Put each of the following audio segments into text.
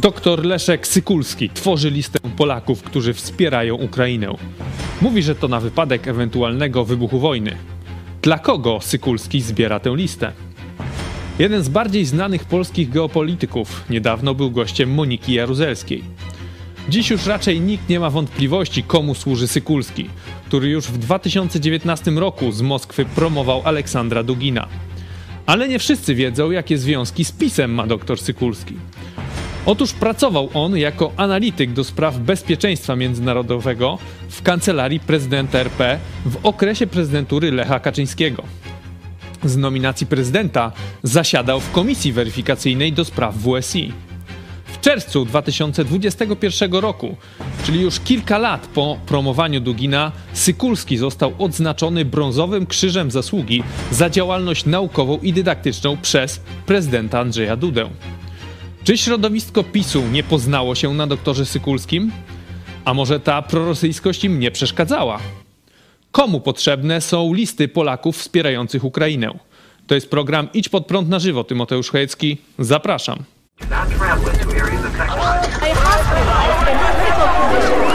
Doktor Leszek Sykulski tworzy listę Polaków, którzy wspierają Ukrainę. Mówi, że to na wypadek ewentualnego wybuchu wojny. Dla kogo Sykulski zbiera tę listę? Jeden z bardziej znanych polskich geopolityków niedawno był gościem Moniki Jaruzelskiej. Dziś już raczej nikt nie ma wątpliwości, komu służy Sykulski, który już w 2019 roku z Moskwy promował Aleksandra Dugina. Ale nie wszyscy wiedzą, jakie związki z PiSem ma dr Sykulski. Otóż pracował on jako analityk do spraw bezpieczeństwa międzynarodowego w kancelarii prezydenta RP w okresie prezydentury Lecha Kaczyńskiego. Z nominacji prezydenta zasiadał w komisji weryfikacyjnej do spraw WSI. W czerwcu 2021 roku, czyli już kilka lat po promowaniu Dugina, Sykulski został odznaczony brązowym krzyżem zasługi za działalność naukową i dydaktyczną przez prezydenta Andrzeja Dudę. Czy środowisko PiSu nie poznało się na doktorze Sykulskim? A może ta prorosyjskość im nie przeszkadzała? Komu potrzebne są listy Polaków wspierających Ukrainę? To jest program Idź pod prąd na żywo. Tymoteusz Chojecki. Zapraszam.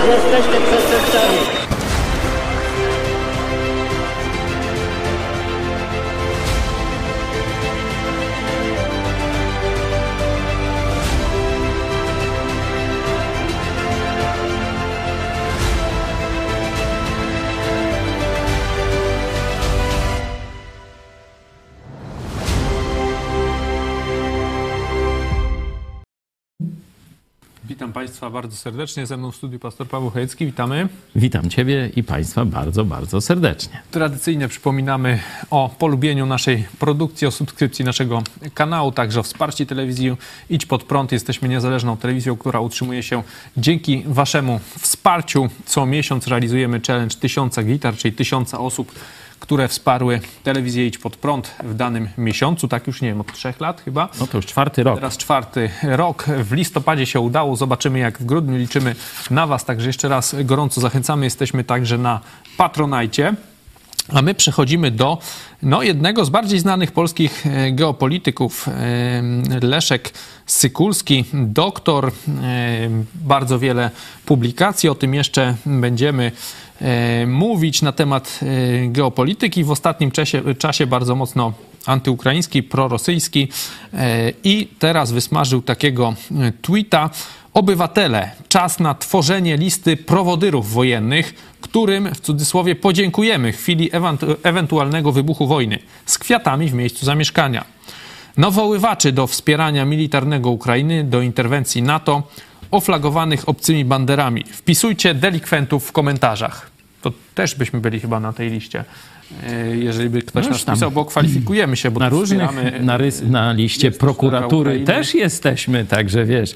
Jesteśmy. Witam Państwa bardzo serdecznie. Ze mną w studiu pastor Paweł Chojecki. Witamy. Witam Ciebie i Państwa bardzo, bardzo serdecznie. Tradycyjnie przypominamy o polubieniu naszej produkcji, o subskrypcji naszego kanału, także o wsparciu telewizji Idź Pod Prąd. Jesteśmy niezależną telewizją, która utrzymuje się dzięki Waszemu wsparciu. Co miesiąc realizujemy challenge tysiąca gitar, czyli tysiąca osób które wsparły telewizję Idź Pod Prąd w danym miesiącu, tak już nie wiem, od trzech lat chyba. No to już czwarty rok. Teraz czwarty rok. W listopadzie się udało, zobaczymy jak w grudniu liczymy na Was, także jeszcze raz gorąco zachęcamy. Jesteśmy także na Patronajcie. A my przechodzimy do no, jednego z bardziej znanych polskich e, geopolityków, e, Leszek Sykulski, doktor, e, bardzo wiele publikacji, o tym jeszcze będziemy mówić na temat geopolityki. W ostatnim czasie, czasie bardzo mocno antyukraiński, prorosyjski i teraz wysmażył takiego tweeta, Obywatele, czas na tworzenie listy prowodyrów wojennych, którym w cudzysłowie podziękujemy w chwili ewentualnego wybuchu wojny, z kwiatami w miejscu zamieszkania. Nawoływaczy do wspierania militarnego Ukrainy, do interwencji NATO, oflagowanych obcymi banderami. Wpisujcie delikwentów w komentarzach. To też byśmy byli chyba na tej liście e, jeżeli by ktoś no nas pisał, bo kwalifikujemy się, bo na różnych, na, rys, na liście prokuratury też jesteśmy, także wiesz,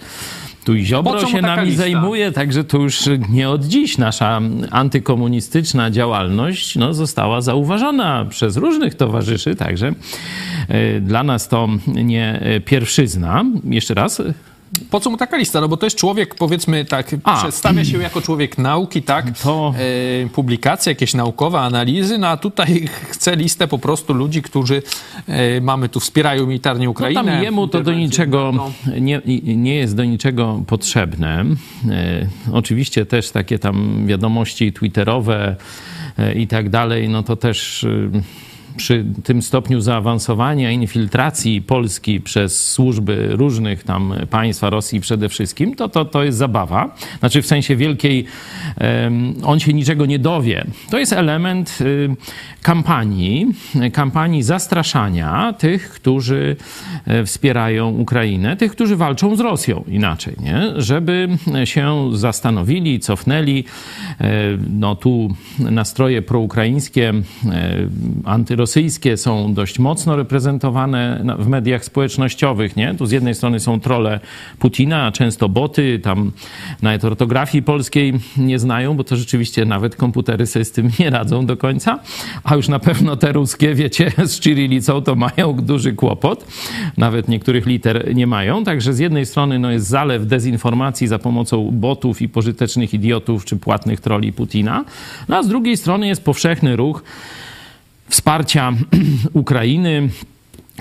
tu Ziobro się nami lista? zajmuje, także to już nie od dziś nasza antykomunistyczna działalność no, została zauważona przez różnych towarzyszy, także e, dla nas to nie pierwszyzna. Jeszcze raz po co mu taka lista? No bo to jest człowiek, powiedzmy tak, a, przedstawia się jako człowiek nauki, tak? To... E, publikacje, jakieś naukowe analizy, no a tutaj chce listę po prostu ludzi, którzy e, mamy tu, wspierają militarnie Ukrainę. No tam jemu to do niczego, nie, nie jest do niczego potrzebne. E, oczywiście też takie tam wiadomości twitterowe e, i tak dalej, no to też e, przy tym stopniu zaawansowania, infiltracji Polski przez służby różnych tam państwa, Rosji przede wszystkim, to, to, to jest zabawa. Znaczy w sensie wielkiej, on się niczego nie dowie. To jest element um, kampanii, kampanii zastraszania tych, którzy e, wspierają Ukrainę, tych, którzy walczą z Rosją inaczej, nie? żeby się zastanowili, cofnęli. E, no tu nastroje proukraińskie, e, antyrosyjskie, rosyjskie są dość mocno reprezentowane w mediach społecznościowych, nie? Tu z jednej strony są trole Putina, a często boty, tam nawet ortografii polskiej nie znają, bo to rzeczywiście nawet komputery sobie z tym nie radzą do końca, a już na pewno te ruskie, wiecie, z cyrylicą to mają duży kłopot. Nawet niektórych liter nie mają, także z jednej strony no, jest zalew dezinformacji za pomocą botów i pożytecznych idiotów czy płatnych troli Putina, no a z drugiej strony jest powszechny ruch wsparcia Ukrainy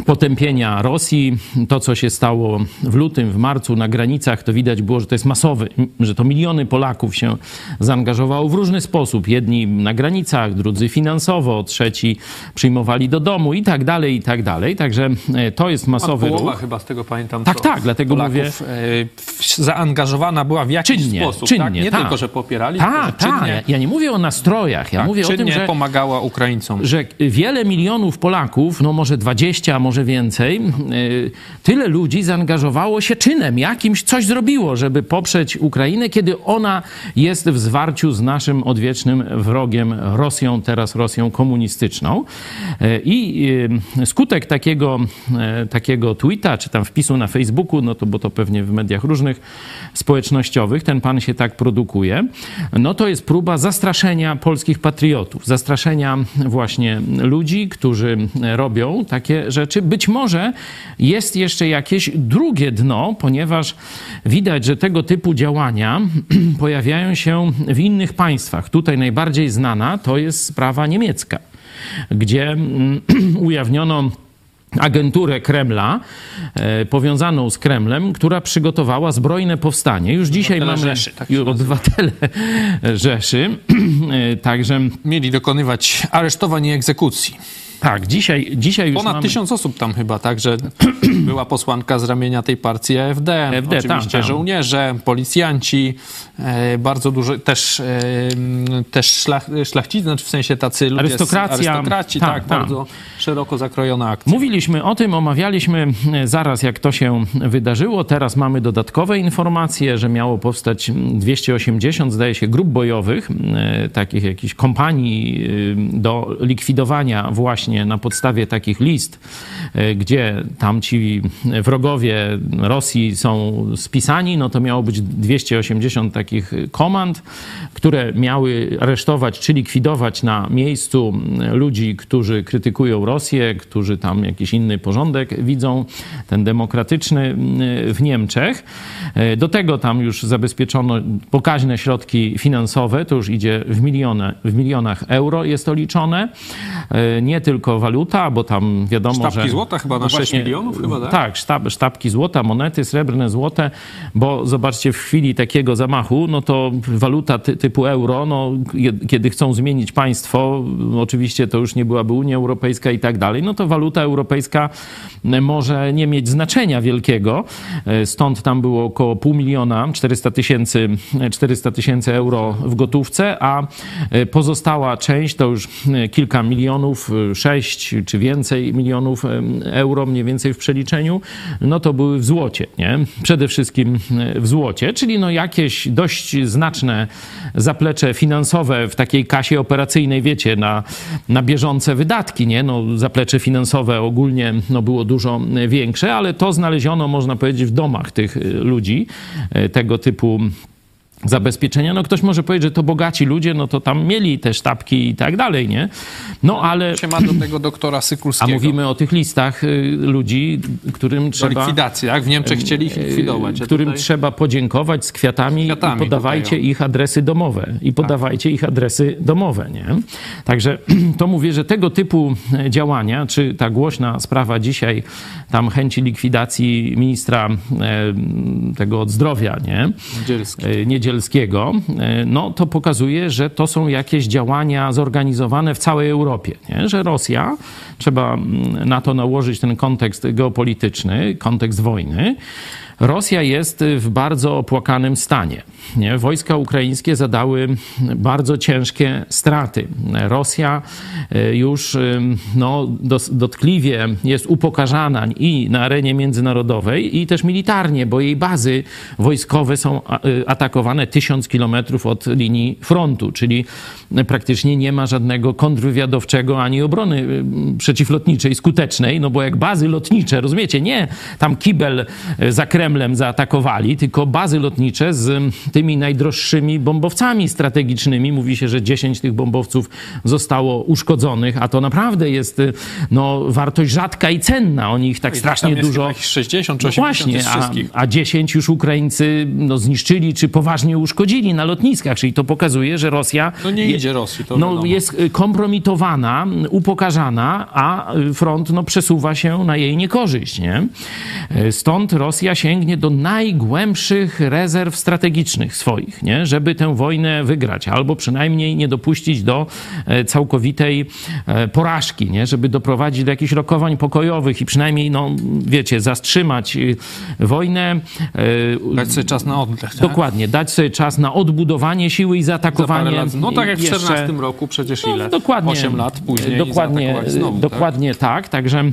potępienia Rosji. To, co się stało w lutym, w marcu na granicach, to widać było, że to jest masowy, że to miliony Polaków się zaangażowało w różny sposób. Jedni na granicach, drudzy finansowo, trzeci przyjmowali do domu i tak dalej, i tak dalej. Także e, to jest masowy Połowa ruch. chyba z tego pamiętam. Tak, tak, dlatego Polaków, mówię- e, zaangażowana była w jakiś Czynnie, sposób. czynnie, tak? Nie tak. tylko, że popierali, tylko, Tak, że tak. czynnie, Ja, nie mówię o nastrojach, ja tak, mówię o tym, że pomagała Ukraińcom. że wiele milionów Polaków, no może 20, a może więcej, yy, tyle ludzi zaangażowało się czynem, jakimś coś zrobiło, żeby poprzeć Ukrainę, kiedy ona jest w zwarciu z naszym odwiecznym wrogiem Rosją, teraz Rosją komunistyczną. Yy, I yy, skutek takiego, takiego tweeta, czy tam wpisu na Facebooku, no to bo to pewnie w mediach różnych społecznościowych, ten pan się tak produkuje, no to jest próba zastraszenia polskich patriotów, zastraszenia właśnie ludzi, którzy robią takie rzeczy. Być może jest jeszcze jakieś drugie dno, ponieważ widać, że tego typu działania pojawiają się w innych państwach. Tutaj najbardziej znana to jest sprawa niemiecka, gdzie mm, ujawniono agenturę Kremla e, powiązaną z Kremlem, która przygotowała zbrojne powstanie. Już dzisiaj Obywatele mamy Rzeszy, tak obywatele Rzeszy, E, także Mieli dokonywać aresztowań i egzekucji. Tak, dzisiaj, dzisiaj już Ponad mamy... tysiąc osób tam chyba, także była posłanka z ramienia tej partii AfD. AfD, Oczywiście tam, tam. żołnierze, policjanci, e, bardzo dużo, też, e, też szlach, szlachcicy, znaczy w sensie tacy ludzie, z- Arystokracja. arystokraci, Tak, tak, tak. bardzo szeroko zakrojona akcja. Mówiliśmy o tym, omawialiśmy e, zaraz, jak to się wydarzyło. Teraz mamy dodatkowe informacje, że miało powstać 280, zdaje się, grup bojowych, e, takich jakichś kompanii do likwidowania właśnie na podstawie takich list, e, gdzie tam ci wrogowie Rosji są spisani, no to miało być 280 takich komand, które miały aresztować czy likwidować na miejscu ludzi, którzy krytykują Rosję, którzy tam jakiś inny porządek widzą, ten demokratyczny w Niemczech. Do tego tam już zabezpieczono pokaźne środki finansowe, to już idzie w, miliony, w milionach euro jest to liczone. Nie tylko waluta, bo tam wiadomo, Sztabki że... złota chyba na no 6 milionów chyba, tak? Tak, sztab, sztabki złota, monety srebrne, złote, bo zobaczcie, w chwili takiego zamachu, no to waluta ty, typu euro, no, kiedy chcą zmienić państwo, oczywiście to już nie byłaby Unia Europejska i tak dalej, no to waluta europejska może nie mieć znaczenia wielkiego, E, stąd tam było około pół miliona, 400 tysięcy 400 tysięcy euro w gotówce, a e, pozostała część to już e, kilka milionów, e, sześć czy więcej milionów euro mniej więcej w przeliczeniu, no to były w złocie, nie? Przede wszystkim e, w złocie, czyli no jakieś dość znaczne zaplecze finansowe w takiej kasie operacyjnej, wiecie, na, na bieżące wydatki, nie? No zaplecze finansowe ogólnie no, było dużo e, większe, ale to znaleziono, można powiedzieć, w domach tych e, ludzi, tego typu zabezpieczenia. No ktoś może powiedzieć, że to bogaci ludzie, no to tam mieli te sztabki i tak dalej, nie? No ale... się ma do tego doktora A Sykulskiego. mówimy o tych listach y, ludzi, którym do trzeba... likwidacji, tak? W Niemczech chcieli ich likwidować. a którym tutaj- trzeba podziękować z kwiatami, Kwiatami i podawajcie tutaj, ich adresy domowe. I podawajcie ich adresy domowe, nie? Także to mówię, że tego typu e, działania, czy ta głośna sprawa dzisiaj, tam chęci likwidacji ministra e, tego od zdrowia, nie? Niedzielski. e, Niedzielskiego, e, no to pokazuje, że to są jakieś działania zorganizowane w całej Europie, nie? że Rosja, trzeba mm, na to nałożyć ten kontekst geopolityczny, kontekst wojny, Rosja jest w bardzo opłakanym stanie. Nie? Wojska ukraińskie zadały bardzo ciężkie straty. Rosja e, już e, no, dotkliwie jest upokarzana i na arenie międzynarodowej, i też militarnie, bo jej bazy wojskowe są e, atakowane tysiąc kilometrów od linii frontu, czyli praktycznie nie ma żadnego kontrwywiadowczego ani obrony przeciwlotniczej skutecznej, no bo jak bazy lotnicze, rozumiecie, nie tam kibel y, za Kremlem zaatakowali, tylko bazy lotnicze z y, tymi najdroższymi bombowcami strategicznymi. Mówi się, że 10 tych bombowców zostało uszkodzonych, a to naprawdę jest y, no, wartość rzadka i cenna. Oni ich tak I strasznie dużo... chyba jakieś 60 czy No 80 właśnie, jest a, a 10 już Ukraińcy no, zniszczyli czy poważnie uszkodzili na lotniskach, czyli to pokazuje, że Rosja No nie idzie Rosji. To no, wiadomo. jest kompromitowana, upokarzana, a front no, przesuwa się na jej niekorzyść. Nie? Stąd Rosja sięgnie do najgłębszych rezerw strategicznych swoich, nie? żeby tę wojnę wygrać, albo przynajmniej nie dopuścić do e, całkowitej e, porażki, nie? żeby doprowadzić do jakichś rokowań pokojowych i przynajmniej, no, wiecie, zatrzymać e, wojnę. Dać sobie czas na oddech. Tak? Dokładnie, dać sobie czas na odbudowanie siły i zaatakowanie. Lat, no tak jak w jeszcze, 14 roku przecież ile? No, dokładnie, 8 lat później dokładnie, znowu, dokładnie tak, tak także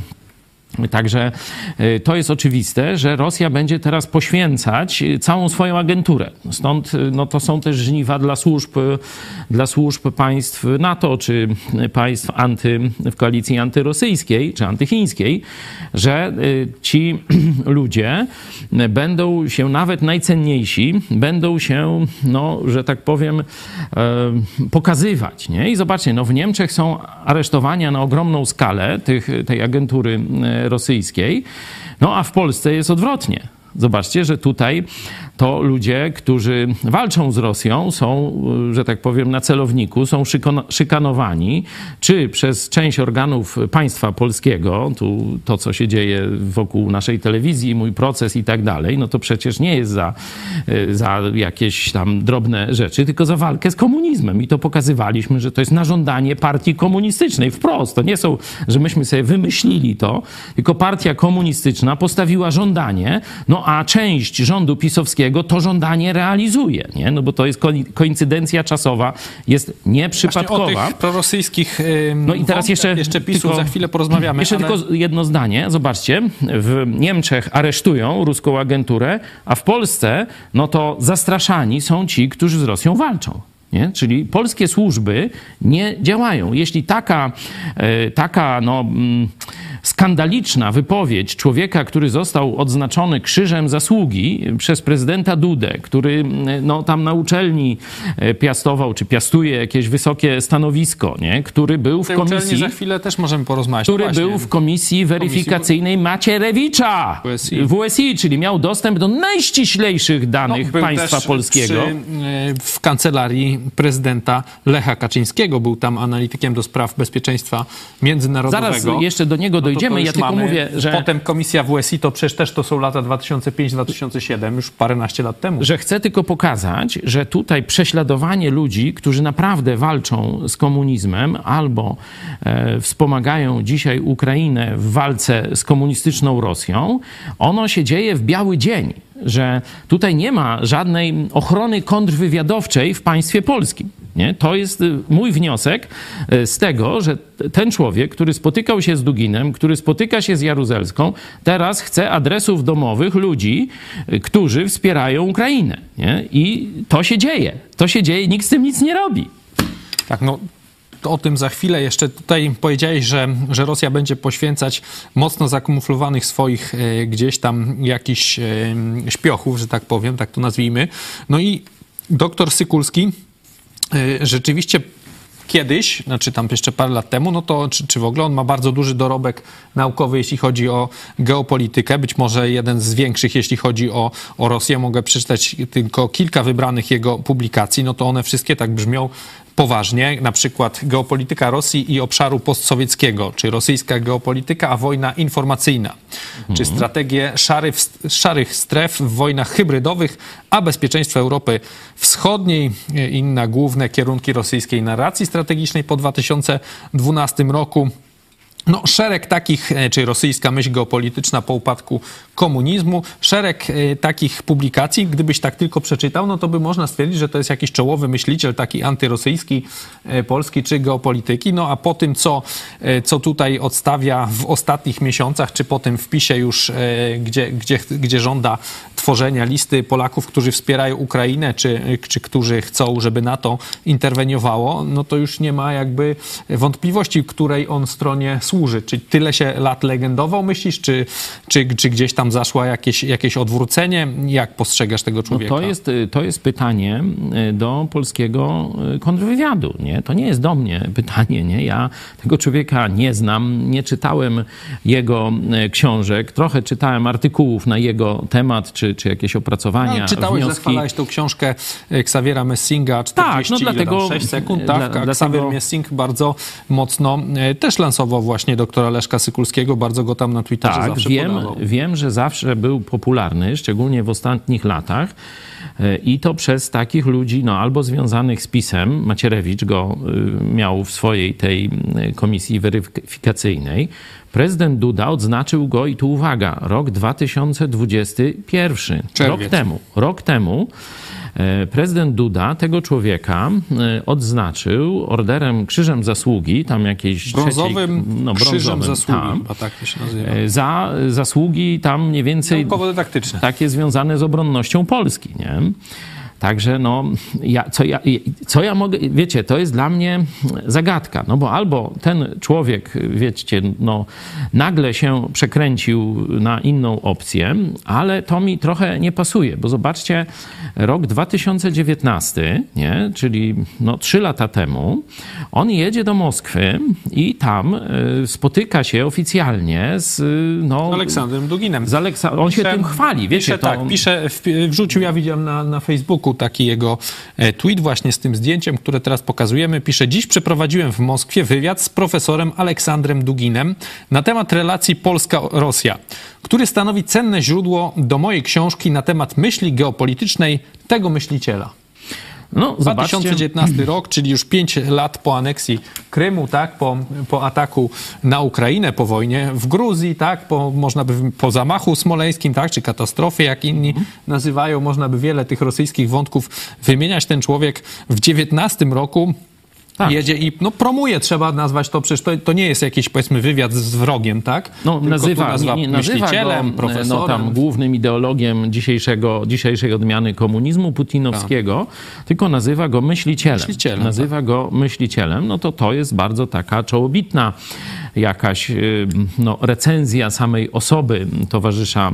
Także y, to jest oczywiste, że Rosja będzie teraz poświęcać y, całą swoją agenturę. Stąd y, no, to są też żniwa dla służb, dla służb państw NATO czy państw anty, w koalicji antyrosyjskiej czy antychińskiej, że ci ludzie będą się nawet najcenniejsi, będą się, no, że tak powiem, pokazywać. Nie? I zobaczcie, no, w Niemczech są aresztowania na ogromną skalę tych, tej agentury rosyjskiej. No a w Polsce jest odwrotnie. Zobaczcie, że tutaj to ludzie, którzy walczą z Rosją, są, że tak powiem, na celowniku, są szykanowani, czy przez część organów państwa polskiego, tu to, co się dzieje wokół naszej telewizji, mój proces i tak dalej, no to przecież nie jest za, za jakieś tam drobne rzeczy, tylko za walkę z komunizmem. I to pokazywaliśmy, że to jest nażądanie partii komunistycznej wprost. To nie są, że myśmy sobie wymyślili to, tylko partia komunistyczna postawiła żądanie, no a część rządu pisowskiego to żądanie realizuje, nie? No bo to jest koincydencja czasowa, jest nieprzypadkowa. Właśnie o tych prorosyjskich No i teraz jeszcze, jeszcze PiSu tylko, za chwilę porozmawiamy. Jeszcze ale... tylko jedno zdanie. Zobaczcie, w Niemczech aresztują ruską agenturę, a w Polsce no to zastraszani są ci, którzy z Rosją walczą. Nie? Czyli polskie służby nie działają. Jeśli taka, e, taka no, mm, skandaliczna wypowiedź człowieka, który został odznaczony krzyżem zasługi przez prezydenta Dudę, który no, tam na uczelni e, piastował, czy piastuje jakieś wysokie stanowisko, nie? który był w komisji... za chwilę też możemy porozmawiać. Który Właśnie. był w komisji weryfikacyjnej. Macierewicza WSI. WSI, czyli miał dostęp do najściślejszych danych no, państwa polskiego. Przy, e, w kancelarii prezydenta Lecha Kaczyńskiego był tam analitykiem do spraw bezpieczeństwa międzynarodowego. Zaraz jeszcze do niego do dojdziemy. ja tylko mamy. mówię, że... Potem komisja WSI to przecież też to są lata 2005-2007, już paręnaście lat temu. Że chcę tylko pokazać, że tutaj prześladowanie ludzi, którzy naprawdę walczą z komunizmem albo e, wspomagają dzisiaj Ukrainę w walce z komunistyczną Rosją, ono się dzieje w biały dzień że tutaj nie ma żadnej ochrony kontrwywiadowczej w państwie polskim. Nie? To jest y, mój wniosek y, z tego, że ten człowiek, który spotykał się z Duginem, który spotyka się z Jaruzelską, teraz chce adresów domowych ludzi, y, którzy wspierają Ukrainę. Nie? I to się dzieje. To się dzieje, nikt z tym nic nie robi. Tak, no o tym za chwilę. Jeszcze tutaj powiedziałeś, że, że Rosja będzie poświęcać mocno zakamuflowanych swoich e, gdzieś tam jakichś e, śpiochów, że tak powiem, tak to nazwijmy. No i doktor Sykulski e, rzeczywiście kiedyś, znaczy tam jeszcze parę lat temu, no to czy, czy w ogóle on ma bardzo duży dorobek naukowy, jeśli chodzi o geopolitykę, być może jeden z większych, jeśli chodzi o, o Rosję. Mogę przeczytać tylko kilka wybranych jego publikacji, no to one wszystkie tak brzmią poważnie, na przykład geopolityka Rosji i obszaru postsowieckiego, czy rosyjska geopolityka, a wojna informacyjna, mhm. czy strategie szarych, szarych stref w wojnach hybrydowych, a bezpieczeństwo Europy Wschodniej, inne główne kierunki rosyjskiej narracji strategicznej po 2012 roku. No, szereg takich, e, czy rosyjska myśl geopolityczna po upadku komunizmu, szereg e, takich publikacji, gdybyś tak tylko przeczytał, no to by można stwierdzić, że to jest jakiś czołowy myśliciel taki antyrosyjski, e, polski czy geopolityki. No a po tym, co, co tutaj odstawia w ostatnich miesiącach, czy po tym wpisie już, gdzie, gdzie, gdzie żąda tworzenia listy Polaków, którzy wspierają Ukrainę, czy, czy którzy chcą, żeby NATO interweniowało, no to już nie ma jakby wątpliwości, której on stronie służy? Czy tyle się lat legendował, myślisz, czy, czy, czy gdzieś tam zaszło jakieś, jakieś odwrócenie? Jak postrzegasz tego człowieka? No to, jest, to jest pytanie e, do polskiego e, kontrwywiadu, nie? To nie jest do mnie pytanie, nie? Ja tego człowieka nie znam, nie czytałem jego książek, trochę czytałem artykułów na jego temat, czy, czy jakieś opracowania, no, czytałeś, wnioski. zachwalałeś tą książkę Xaviera Messinga, 40 Tak, no dlatego- ile tam, 6 sekund, tak? dla- dlatego- Xavier Messing bardzo mocno też lansował właśnie doktora Leszka Sykulskiego, bardzo go tam na Twitterze Tak, zawsze wiem, podawał. wiem, że zawsze był popularny, szczególnie w ostatnich latach. E, I to przez takich ludzi, no albo związanych z PiSem, Macierewicz go y, miał w swojej tej y, komisji weryfikacyjnej. Prezydent Duda odznaczył go, i tu uwaga, rok 2021. Rok Czerwiec. temu. Rok temu prezydent Duda tego człowieka e, odznaczył orderem Krzyżem Zasługi, tam jakiejś Brązowym trzeciej, no, krzyżem brązowym, zasługi, tam. tak to się nazywa. E, za zasługi tam mniej więcej Naukowo-dydaktyczne. takie związane z obronnością Polski, nie? Także no, ja, co, ja, co ja mogę, wiecie, to jest dla mnie zagadka, no bo albo ten człowiek, wiecie, no, nagle się przekręcił na inną opcję, ale to mi trochę nie pasuje, bo zobaczcie, rok 2019, nie, czyli no, trzy lata temu, on jedzie do Moskwy i tam y, spotyka się oficjalnie z, y, no, Aleksandrem Duginem. z Aleksa- on się Pisze- tym chwali, wiecie, pisze, to... tak, pisze, wrzucił, ja widziałem na, na Facebooku taki jego e, tweet właśnie z tym zdjęciem, które teraz pokazujemy. Pisze, dziś przeprowadziłem w Moskwie wywiad z profesorem Aleksandrem Duginem na temat relacji Polska-Rosja, który stanowi cenne źródło do mojej książki na temat myśli geopolitycznej tego myśliciela. No, zobaczcie, 2019 rok, czyli już 5 lat po aneksji Krymu, tak, po, po ataku na Ukrainę, po wojnie w Gruzji, tak, po, można by po zamachu smoleńskim, tak, czy katastrofie, jak inni nazywają, można by wiele tych rosyjskich wątków wymieniać. Ten człowiek w 19 roku Tak. jedzie i no, promuje, trzeba nazwać to, przecież to, to nie jest jakiś, powiedzmy, wywiad z wrogiem, tak? no, Tylko nazywa, nazywa nie, nazywa go myślicielem, profesorem. no, tam, głównym ideologiem dzisiejszego, dzisiejszej odmiany komunizmu putinowskiego, tylko nazywa go myślicielem. Tak. Myślicielem, nazywa go myślicielem, no to to jest bardzo taka czołobitna jakaś y, no, recenzja samej osoby towarzysza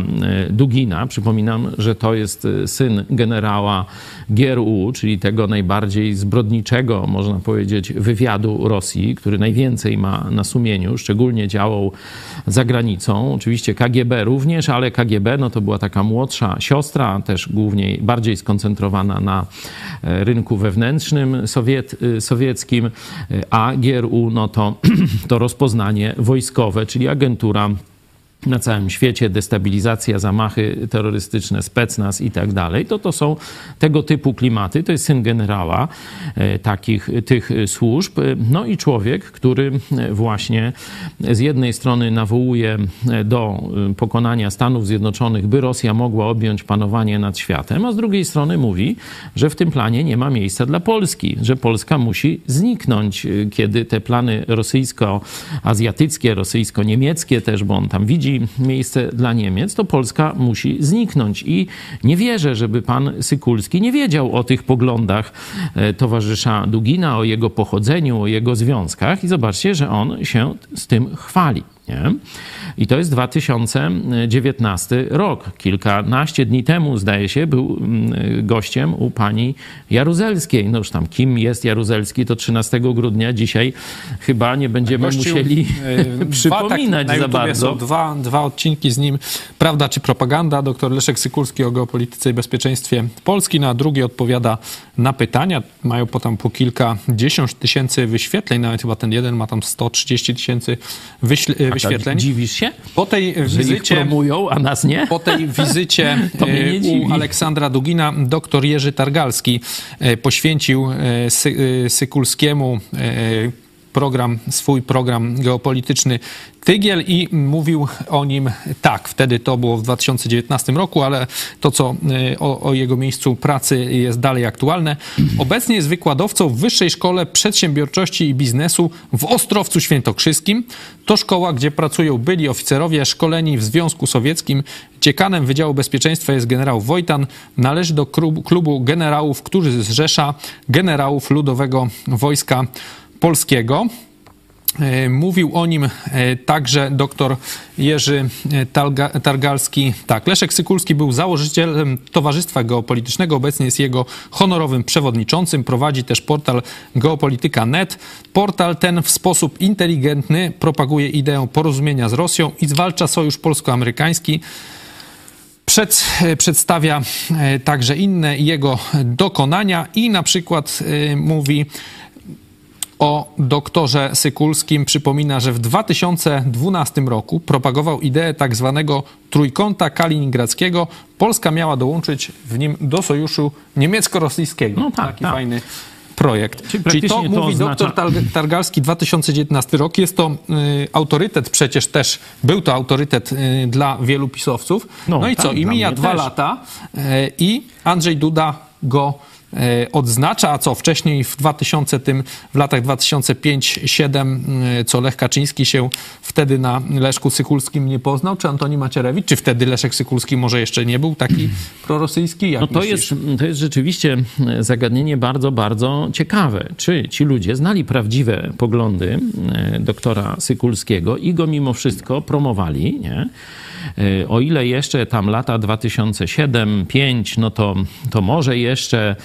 y, Dugina. Przypominam, że to jest y, syn generała GRU, czyli tego najbardziej zbrodniczego, można powiedzieć, wywiadu Rosji, który najwięcej ma na sumieniu, szczególnie działał za granicą. Oczywiście KGB również, ale KGB no, to była taka młodsza siostra, też głównie bardziej skoncentrowana na e, rynku wewnętrznym sowiet, y, sowieckim, y, a GRU no to, to rozpoznanie wojskowe, czyli agentura na całym świecie, destabilizacja, zamachy terrorystyczne, specnaz i tak dalej, to to są tego typu klimaty. To jest syn generała e, takich, tych służb. No i człowiek, który e, właśnie z jednej strony nawołuje e, do pokonania Stanów Zjednoczonych, by Rosja mogła objąć panowanie nad światem, a z drugiej strony mówi, że w tym planie nie ma miejsca dla Polski, że Polska musi zniknąć, kiedy te plany rosyjsko-azjatyckie, rosyjsko-niemieckie też, bo on tam widzi miejsce dla Niemiec, to Polska musi zniknąć. I nie wierzę, żeby pan Sykulski nie wiedział o tych poglądach e, towarzysza Dugina, o jego pochodzeniu, o jego związkach. I zobaczcie, że on się z tym chwali. Nie? I to jest 2019 rok. Kilkanaście dni temu, zdaje się, był mm, gościem u pani Jaruzelskiej. No już tam, kim jest Jaruzelski, to 13 grudnia. Dzisiaj chyba nie będziemy Gościu, musieli dwa, przypominać tak, za bardzo. Są dwa, dwa odcinki z nim. Prawda czy propaganda? Doktor Leszek Sykulski o geopolityce i bezpieczeństwie Polski. Na drugi odpowiada na pytania. Mają potem po kilkadziesiąt tysięcy wyświetleń. Nawet chyba ten jeden ma tam 130 tysięcy wyśle- wyświetleń. Dziwisz się, Po tej wizycie... promują, a nas nie? Po tej wizycie e, u Aleksandra Dugina doktor Jerzy Targalski e, poświęcił e, Sy, Sykulskiemu program, swój program geopolityczny Tygiel i mówił o nim tak. Wtedy to było w 2019 roku, ale to, co e, o, o jego miejscu pracy jest dalej aktualne. Obecnie jest wykładowcą w Wyższej Szkole Przedsiębiorczości i Biznesu w Ostrowcu Świętokrzyskim. To szkoła, gdzie pracują byli oficerowie szkoleni w Związku Sowieckim. Dziekanem Wydziału Bezpieczeństwa jest generał Wojtan. Należy do klubu, generałów, który zrzesza generałów Ludowego Wojska Polskiego. E, Mówił o nim e, także dr Jerzy e, Targalski. Tak, Leszek Sykulski był założycielem Towarzystwa Geopolitycznego, obecnie jest jego honorowym przewodniczącym, prowadzi też portal geopolityka.net. Portal ten w sposób inteligentny propaguje ideę porozumienia z Rosją i zwalcza sojusz polsko-amerykański. Przed, przedstawia także inne jego dokonania i na przykład mówi o doktorze Sykulskim. Przypomina, że w 2012 roku propagował ideę tak zwanego trójkąta kaliningradzkiego. Polska miała dołączyć w nim do sojuszu niemiecko-rosyjskiego. No tak, Taki tak. fajny projekt. Czyli Czyli, to, to mówi oznacza- doktor Tar- Targalski 2019 rok. Jest to y, autorytet, przecież też był to autorytet y, dla wielu pisowców. No, No, i tak, co? I mija dwa też. lata y, i Andrzej Duda go odznacza, a co wcześniej w 2000 tym, w latach 2005-2007, y, co Lech Kaczyński się wtedy na Leszku Sykulskim nie poznał, czy Antoni Macierewicz, czy wtedy Leszek Sykulski może jeszcze nie był taki prorosyjski? Jak No to myślisz? jest, to jest rzeczywiście zagadnienie bardzo, bardzo ciekawe. Czy ci ludzie znali prawdziwe poglądy e, doktora Sykulskiego i go mimo wszystko promowali, nie? E, O ile jeszcze tam lata 2007-2005, no to, to może jeszcze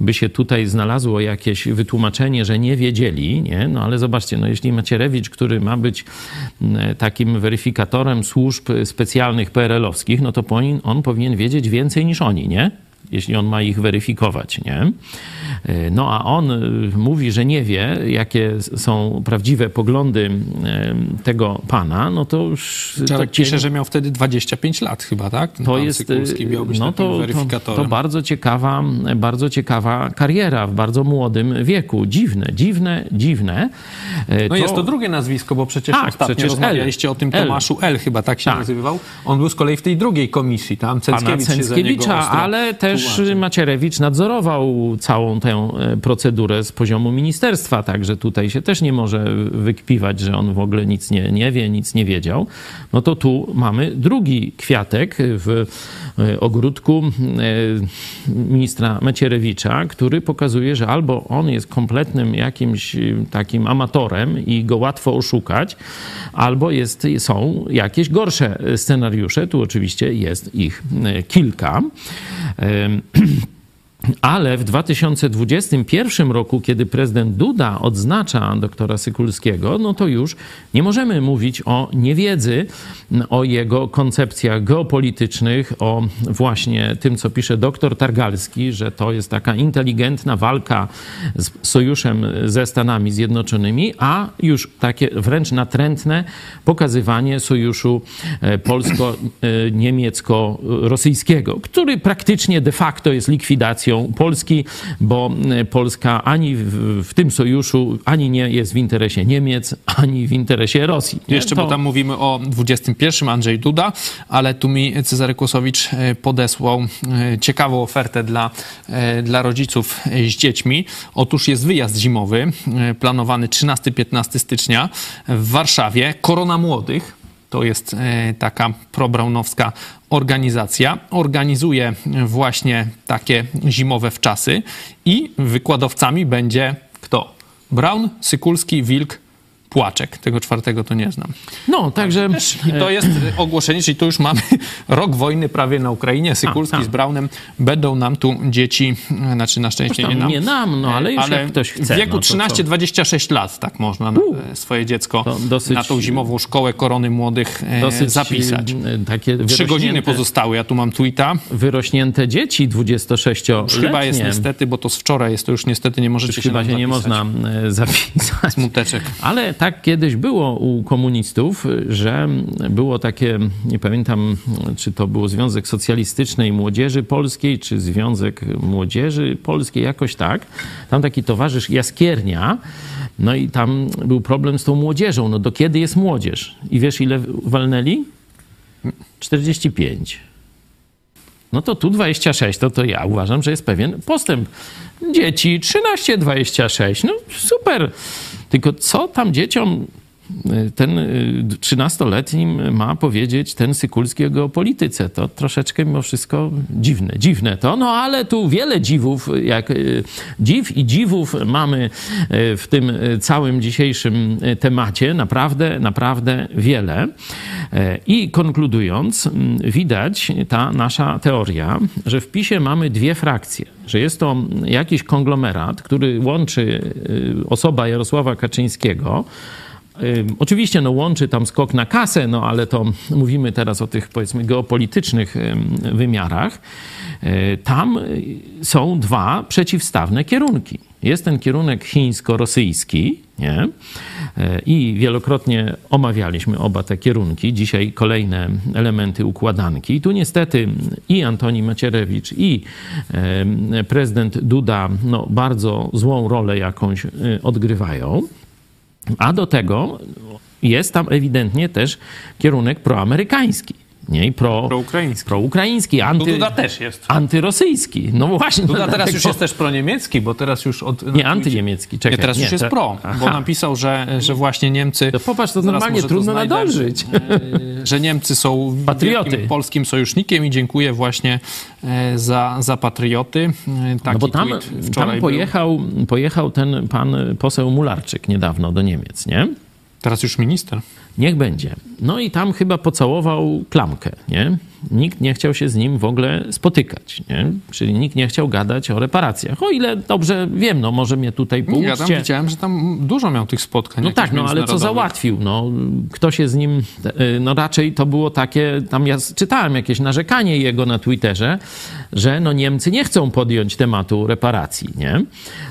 by się tutaj znalazło jakieś wytłumaczenie, że nie wiedzieli, nie? No ale zobaczcie, no jeśli Macierewicz, który ma być m, takim weryfikatorem służb specjalnych PRL-owskich, no to on powinien wiedzieć więcej niż oni, nie? Jeśli on ma ich weryfikować, nie? E, No a on y, mówi, że nie wie, jakie są prawdziwe poglądy e, tego pana, no to już... Czarek to cień- pisze, że miał wtedy 25 lat chyba, tak? to Pan jest, Sykulski miał być no to, to, to bardzo ciekawa, bardzo ciekawa kariera w bardzo młodym wieku. Dziwne, dziwne, dziwne. E, No jest to drugie nazwisko, bo przecież Tak, ostatnio przecież rozmawialiście L. o tym L. Tomaszu L. chyba tak się Tak. nazywał. On był z kolei w tej drugiej komisji, tam pana Cęckiewicz się za niego Cęckiewicza, ostro ale też tłumaczył. Macierewicz nadzorował całą tę e, procedurę z poziomu ministerstwa, także tutaj się też nie może wykpiwać, że on w ogóle nic nie, nie wie, nic nie wiedział. No to tu mamy drugi kwiatek w e, ogródku e, ministra Macierewicza, który pokazuje, że albo on jest kompletnym jakimś takim amatorem i go łatwo oszukać, albo jest, są jakieś gorsze scenariusze. Tu oczywiście jest ich kilka. Um. Ale w 2021 roku, kiedy prezydent Duda odznacza doktora Sykulskiego, no to już nie możemy mówić o niewiedzy, o jego koncepcjach geopolitycznych, o właśnie tym, co pisze doktor Targalski, że to jest taka inteligentna walka z sojuszem ze Stanami Zjednoczonymi, a już takie wręcz natrętne pokazywanie sojuszu e, polsko-niemiecko-rosyjskiego, który praktycznie de facto jest likwidacją Polski, bo e, Polska ani w, w tym sojuszu ani nie jest w interesie Niemiec, ani w interesie Rosji. nie? Jeszcze, To- bo tam mówimy o 21 Andrzej Duda, ale tu mi Cezary Kłosowicz e, podesłał e, ciekawą ofertę dla, dla rodziców z dziećmi. Otóż jest wyjazd zimowy, planowany 13-15 stycznia w Warszawie. Korona Młodych. To jest e, taka probraunowska organizacja. Organizuje właśnie takie zimowe wczasy i wykładowcami będzie kto? Braun, Sykulski, Wilk, Płaczek. Tego czwartego to nie znam. No, także... I to jest e, ogłoszenie, czyli to już mamy rok wojny prawie na Ukrainie. Sykulski tak. z Braunem będą nam tu dzieci, e, znaczy na szczęście nie nam. nie nam, no ale już jak ktoś chce. W wieku no to co? 13-26 lat tak można na, e, swoje dziecko dosyć- na tą zimową szkołę korony młodych e, Dosyć zapisać. e, takie Trzy godziny pozostały, ja tu mam tweeta. wyrośnięte dzieci 26-letnie. Chyba jest niestety, bo to z wczoraj jest, to już niestety nie możecie Już się chyba się nie można e, zapisać. Smuteczek. Ale tak kiedyś było u komunistów, że było takie, nie pamiętam, czy to był Związek Socjalistycznej Młodzieży Polskiej, czy Związek Młodzieży Polskiej, jakoś tak. Tam taki towarzysz Jaskiernia, no i tam był problem z tą młodzieżą. No do kiedy jest młodzież? I wiesz, ile walnęli? 45. No to tu 26, to, to ja uważam, że jest pewien postęp. Dzieci 13-26, no super. Tylko co tam dzieciom ten 13-letnim ma powiedzieć ten Sykulski o geopolityce. To troszeczkę mimo wszystko dziwne. Dziwne to, no ale tu wiele dziwów, jak dziw i dziwów mamy w tym całym dzisiejszym temacie. Naprawdę, naprawdę wiele. I konkludując, widać ta nasza teoria, że w PiSie mamy dwie frakcje, że jest to jakiś konglomerat, który łączy osoba Jarosława Kaczyńskiego, Oczywiście no, łączy tam skok na kasę, no ale to mówimy teraz o tych powiedzmy geopolitycznych wymiarach. E, tam są dwa przeciwstawne kierunki. Jest ten kierunek chińsko-rosyjski, nie? E, I wielokrotnie omawialiśmy oba te kierunki. Dzisiaj kolejne elementy układanki. I tu niestety i Antoni Macierewicz, i prezydent Duda no, bardzo złą rolę jakąś e, odgrywają. A do tego jest tam ewidentnie też kierunek proamerykański. Nie, i pro, Proukraiński. proukraiński, anty, Duda też jest. antyrosyjski. No właśnie. Duda teraz dlatego- już jest też proniemiecki, bo teraz już od... Nie, antyniemiecki, czekaj. Nie, teraz już jest te- pro, bo Aha. napisał, że, że właśnie Niemcy... To popatrz, to normalnie to trudno znajdę, nadążyć. e, Że Niemcy są Patrioty. wielkim polskim sojusznikiem i dziękuję właśnie e, za, za patrioty. E, Taki No bo tam, tweet tam był. pojechał, pojechał ten pan poseł Mularczyk niedawno do Niemiec, nie? Teraz już minister. Niech będzie. No i tam chyba pocałował klamkę, nie? Nikt nie chciał się z nim w ogóle spotykać, nie? Czyli nikt nie chciał gadać o reparacjach. O ile dobrze wiem, no może mnie tutaj Ja tam pouczcie. widziałem, że tam dużo miał tych spotkań. No tak, no ale co załatwił? No, kto się z nim. e, No raczej to było takie. Tam ja czytałem jakieś narzekanie jego na Twitterze, że no Niemcy nie chcą podjąć tematu reparacji, nie?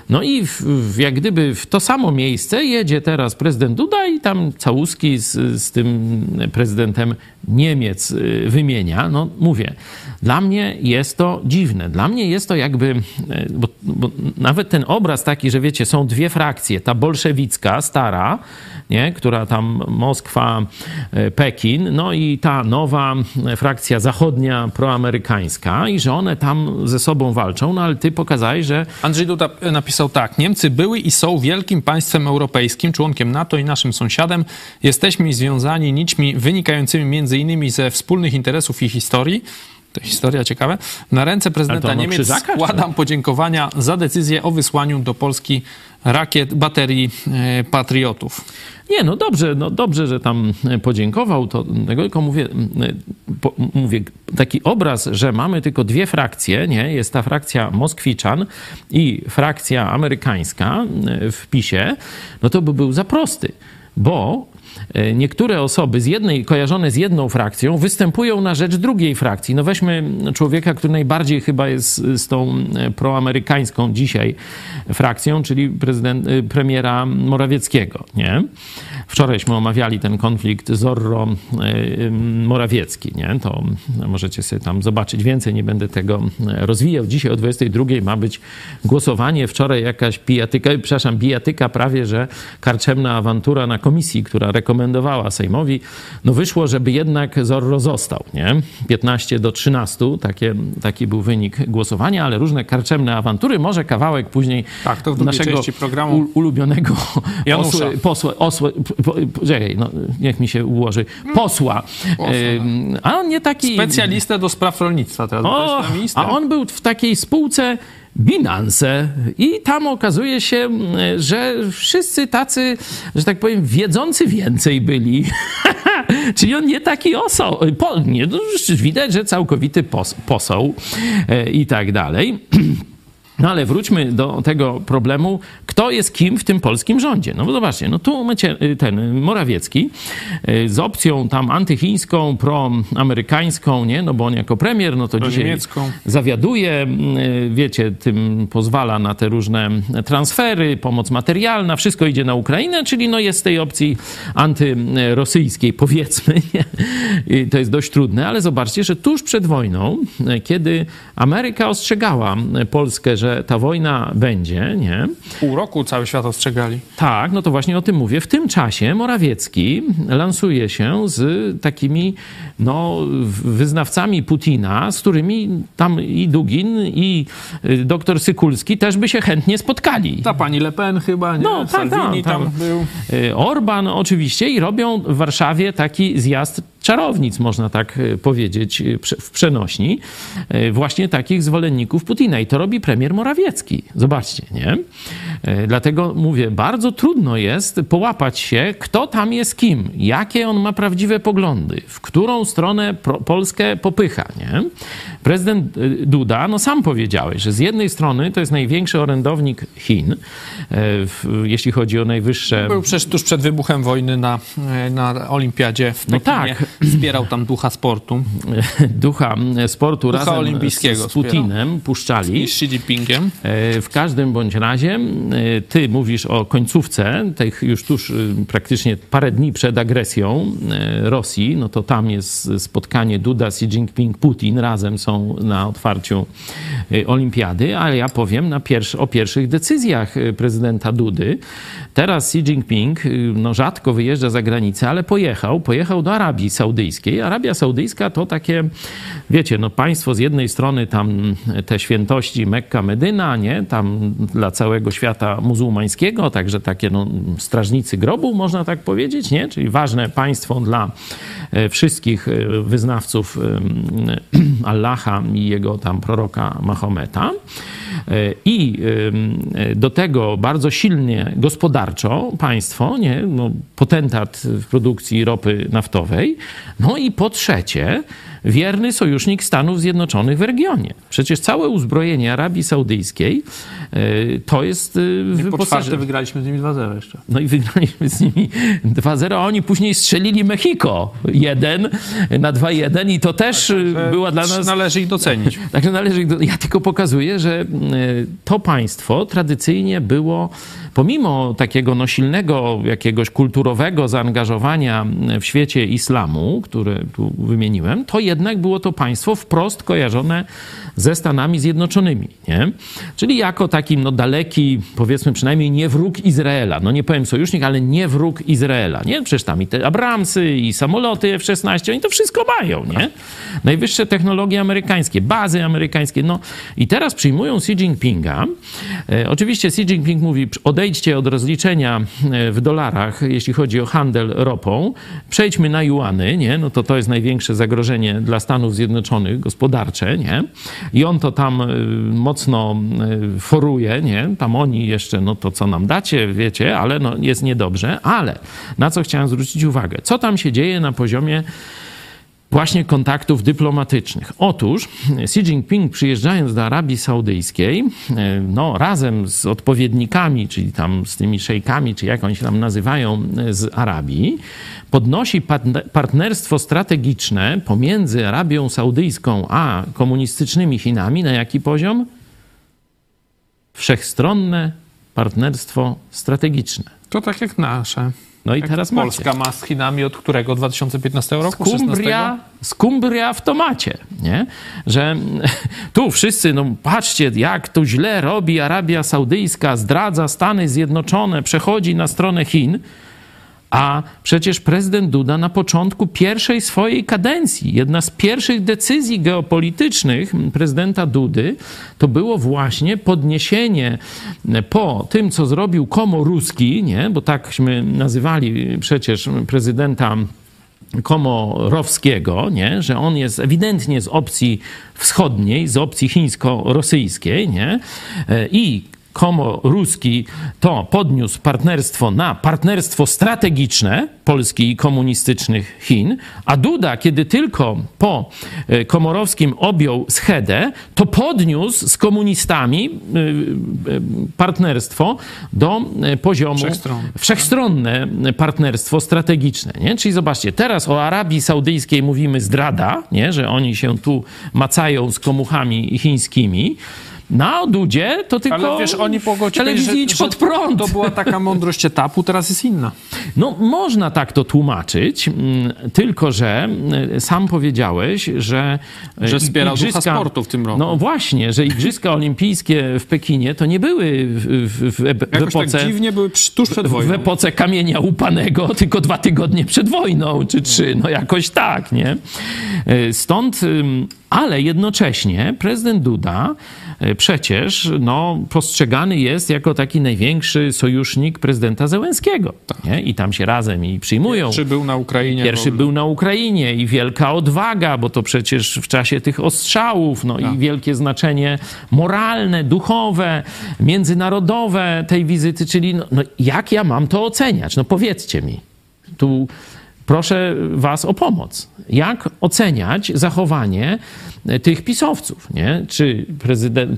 No i w, w, jak gdyby w to samo miejsce jedzie teraz prezydent Duda i tam całuski z, z tym prezydentem Niemiec y, wymienia. No mówię, dla mnie jest to dziwne. Dla mnie jest to jakby, e, bo, bo nawet ten obraz taki, że wiecie, są dwie frakcje. Ta bolszewicka, stara, nie, która tam Moskwa, e, Pekin, no i ta nowa e, frakcja zachodnia, proamerykańska i że one tam ze sobą walczą, no ale ty pokazałeś, że Andrzej Duda napisał tak. Niemcy były i są wielkim państwem europejskim, członkiem NATO i naszym sąsiadem. Jesteśmy związani nićmi wynikającymi między innymi ze wspólnych interesów i historii. To historia ciekawe. Na ręce prezydenta Niemiec krzyżaka, czy? składam podziękowania za decyzję o wysłaniu do Polski rakiet, baterii e, patriotów. Nie, no dobrze, no dobrze, że tam podziękował, to tylko mówię, po, mówię, taki obraz, że mamy tylko dwie frakcje, nie? Jest ta frakcja Moskwiczan i frakcja amerykańska w PiSie, no to by był za prosty, bo e, niektóre osoby z jednej, kojarzone z jedną frakcją występują na rzecz drugiej frakcji. No weźmy człowieka, który najbardziej chyba jest z tą e, proamerykańską dzisiaj frakcją, czyli prezydent, e, premiera Morawieckiego, nie? Wczorajśmy omawiali ten konflikt Zorro-Morawiecki, nie? To możecie sobie tam zobaczyć więcej, nie będę tego e, rozwijał. Dzisiaj o 22 ma być głosowanie. Wczoraj jakaś pijatyka, przepraszam, bijatyka prawie, że karczemna awantura na komisji, która rekomendowała Sejmowi, no wyszło, żeby jednak Zorro został, nie? 15 do 13, takie, taki był wynik głosowania, ale różne karczemne awantury, może kawałek później Tak, to w naszego programu. ulubionego Janusza. posła, posła, osła, p- p- czekaj, no, niech mi się ułoży, posła. Ym, A on nie taki... Specjalistę do spraw rolnictwa teraz. O, a on był w takiej spółce Binance i tam okazuje się, że wszyscy tacy, że tak powiem, wiedzący więcej byli. Czyli on nie taki oso, po, nie, no, widać, że całkowity pos, poseł e, i tak dalej. No ale wróćmy do tego problemu, kto jest kim w tym polskim rządzie. No bo zobaczcie, no tu macie y, ten Morawiecki y, z opcją tam antychińską, proamerykańską, nie? No bo on jako premier, no to dzisiaj Proniemiecką. zawiaduje, y, wiecie, tym pozwala na te różne transfery, pomoc materialna, wszystko idzie na Ukrainę, czyli no jest z tej opcji antyrosyjskiej, powiedzmy. To jest dość trudne, ale zobaczcie, że tuż przed wojną, y, kiedy Ameryka ostrzegała Polskę, że że ta wojna będzie, nie? Pół roku cały świat ostrzegali. Tak, no to właśnie o tym mówię. W tym czasie Morawiecki lansuje się z takimi no, wyznawcami Putina, z którymi tam i Dugin, i y, doktor Sykulski też by się chętnie spotkali. Ta pani Le Pen chyba, nie? No, tak, Salvini tak, tam tak. był. Y, Orban oczywiście i robią w Warszawie taki zjazd czarownic, można tak y, powiedzieć, w przenośni, właśnie takich zwolenników Putina. I to robi premier Morawiecki. Zobaczcie, nie? Dlatego mówię, bardzo trudno jest połapać się, kto tam jest kim, jakie on ma prawdziwe poglądy, w którą stronę Polskę popycha, nie? Prezydent y, Duda, no sam powiedziałeś, że z jednej strony to jest największy orędownik Chin, y, w, jeśli chodzi o najwyższe Był przecież tuż przed wybuchem wojny na, na olimpiadzie w No Pekinie. tak. Wspierał tam ducha sportu ducha sportu Ducha razem olimpijskiego z, Putinem puszczali. i z Xi Jinpingiem. E, W każdym bądź razie, e, ty mówisz o końcówce, tych już tuż e, praktycznie parę dni przed agresją e, Rosji, no to tam jest spotkanie Duda, Xi Jinping, Putin, razem są na otwarciu e, olimpiady, ale ja powiem na pierwszy, o pierwszych decyzjach e, prezydenta Dudy. Teraz Xi Jinping e, no, rzadko wyjeżdża za granicę, ale pojechał, pojechał do Arabii Saudyjskiej. Arabia Saudyjska to takie, wiecie, no państwo z jednej strony tam te świętości Mekka, Medyna, nie? Tam dla całego świata muzułmańskiego, także takie no, strażnicy grobu, można tak powiedzieć, nie? Czyli ważne państwo dla wszystkich wyznawców e, Allaha i jego tam proroka Mahometa. E, I e, do tego bardzo silnie gospodarczo państwo, nie? No, potentat w produkcji ropy naftowej. No i po trzecie, wierny sojusznik Stanów Zjednoczonych w regionie. Przecież całe uzbrojenie Arabii Saudyjskiej e, to jest e, Po wyposaże- czwarte wygraliśmy z nimi 2-0 jeszcze. no i wygraliśmy z nimi 2-0, a oni później strzelili Mexico 1 na 2-1 i to też y, była dla nas... Należy ich docenić. Także należy, ja tylko pokazuję, że to państwo tradycyjnie było, pomimo takiego no, silnego jakiegoś kulturowego zaangażowania w świecie islamu, które tu wymieniłem, to jednak było to państwo wprost kojarzone ze Stanami Zjednoczonymi. Nie? Czyli jako taki no, daleki, powiedzmy przynajmniej nie wróg Izraela. No nie powiem sojusznik, ale nie wróg Izraela. Nie? Przecież tam i te Abramsy, i samoloty F-16, oni to wszystko mają. Nie? Najwyższe technologie amerykańskie, bazy amerykańskie. No i teraz przyjmują Xi Jinpinga. E, oczywiście Xi Jinping mówi, odejdźcie od rozliczenia e, w dolarach, jeśli chodzi o handel ropą, przejdźmy na juany, nie? No to to jest największe zagrożenie dla Stanów Zjednoczonych gospodarcze, nie? I on to tam y, mocno y, foruje, nie? Tam oni jeszcze, no to co nam dacie, wiecie, ale no jest niedobrze. Ale na co chciałem zwrócić uwagę? Co tam się dzieje na poziomie właśnie kontaktów dyplomatycznych. Otóż Xi Jinping przyjeżdżając do Arabii Saudyjskiej, e, no razem z odpowiednikami, czyli tam z tymi szejkami, czy jak oni się tam nazywają e, z Arabii, podnosi partne- partnerstwo strategiczne pomiędzy Arabią Saudyjską a komunistycznymi Chinami na jaki poziom? Wszechstronne partnerstwo strategiczne. To tak jak nasze. No i teraz Polska macie. ma z Chinami od którego? 2015 roku? skumbria, skumbria w tomacie, nie? Że tu wszyscy, no patrzcie, jak to źle robi Arabia Saudyjska, zdradza Stany Zjednoczone, przechodzi na stronę Chin, a przecież prezydent Duda na początku pierwszej swojej kadencji, jedna z pierwszych decyzji geopolitycznych prezydenta Dudy, to było właśnie podniesienie po tym, co zrobił Komoruski, nie? bo takśmy nazywali przecież prezydenta Komorowskiego, nie? że on jest ewidentnie z opcji wschodniej, z opcji chińsko-rosyjskiej, nie? E, i Komoruski to podniósł partnerstwo na partnerstwo strategiczne Polski i komunistycznych Chin, a Duda, kiedy tylko po e, Komorowskim objął schedę, to podniósł z komunistami e, e, partnerstwo do e, poziomu Wszechstronne. wszechstronne partnerstwo strategiczne. Nie? Czyli zobaczcie, teraz o Arabii Saudyjskiej mówimy zdrada, nie? że oni się tu macają z komuchami chińskimi. Na Dudzie to tylko Ale wiesz, oni telewizji idź pod prąd. To była taka mądrość etapu, teraz jest inna. No, można tak to tłumaczyć, mm, tylko że mm, sam powiedziałeś, że. e, Że wspierał ducha sportu w tym roku. No właśnie, że Igrzyska Olimpijskie w Pekinie to nie były w, w, w, w Jakoś epoce. tak dziwnie były tuż przed w wojną. epoce kamienia upanego, tylko dwa tygodnie przed wojną, czy trzy, no jakoś tak, nie? E, Stąd, ale jednocześnie prezydent Duda e, przecież no, postrzegany jest jako taki największy sojusznik prezydenta Zełenskiego. Nie? I tam się razem i przyjmują. Czy był na Ukrainie? Pierwszy był na Ukrainie i wielka odwaga, bo to przecież w czasie tych ostrzałów, no Tak. i wielkie znaczenie moralne, duchowe, międzynarodowe tej wizyty, czyli no, no jak ja mam to oceniać? No powiedzcie mi. Tu proszę was o pomoc. Jak oceniać zachowanie e, tych pisowców, nie? Czy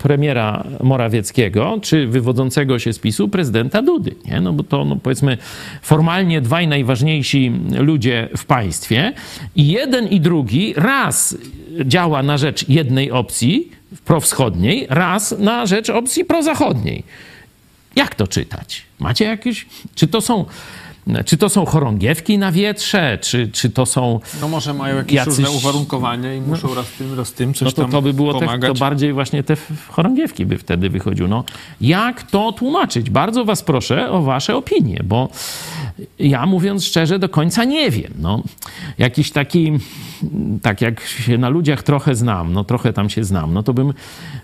premiera Morawieckiego, czy wywodzącego się z PiSu prezydenta Dudy, nie? No bo to, no powiedzmy, formalnie dwaj najważniejsi ludzie w państwie i jeden i drugi raz działa na rzecz jednej opcji prowschodniej, raz na rzecz opcji prozachodniej. Jak to czytać? Macie jakieś... Czy to są... Czy to są chorągiewki na wietrze, czy, czy to są No może mają jakieś Jacyś- różne uwarunkowania i muszą raz tym, raz tym coś no to, tam to by było te, to bardziej właśnie te chorągiewki by wtedy wychodziły. No, jak to tłumaczyć? Bardzo was proszę o wasze opinie, bo ja mówiąc szczerze do końca nie wiem. No, jakiś taki, tak jak się na ludziach trochę znam, no trochę tam się znam, no to bym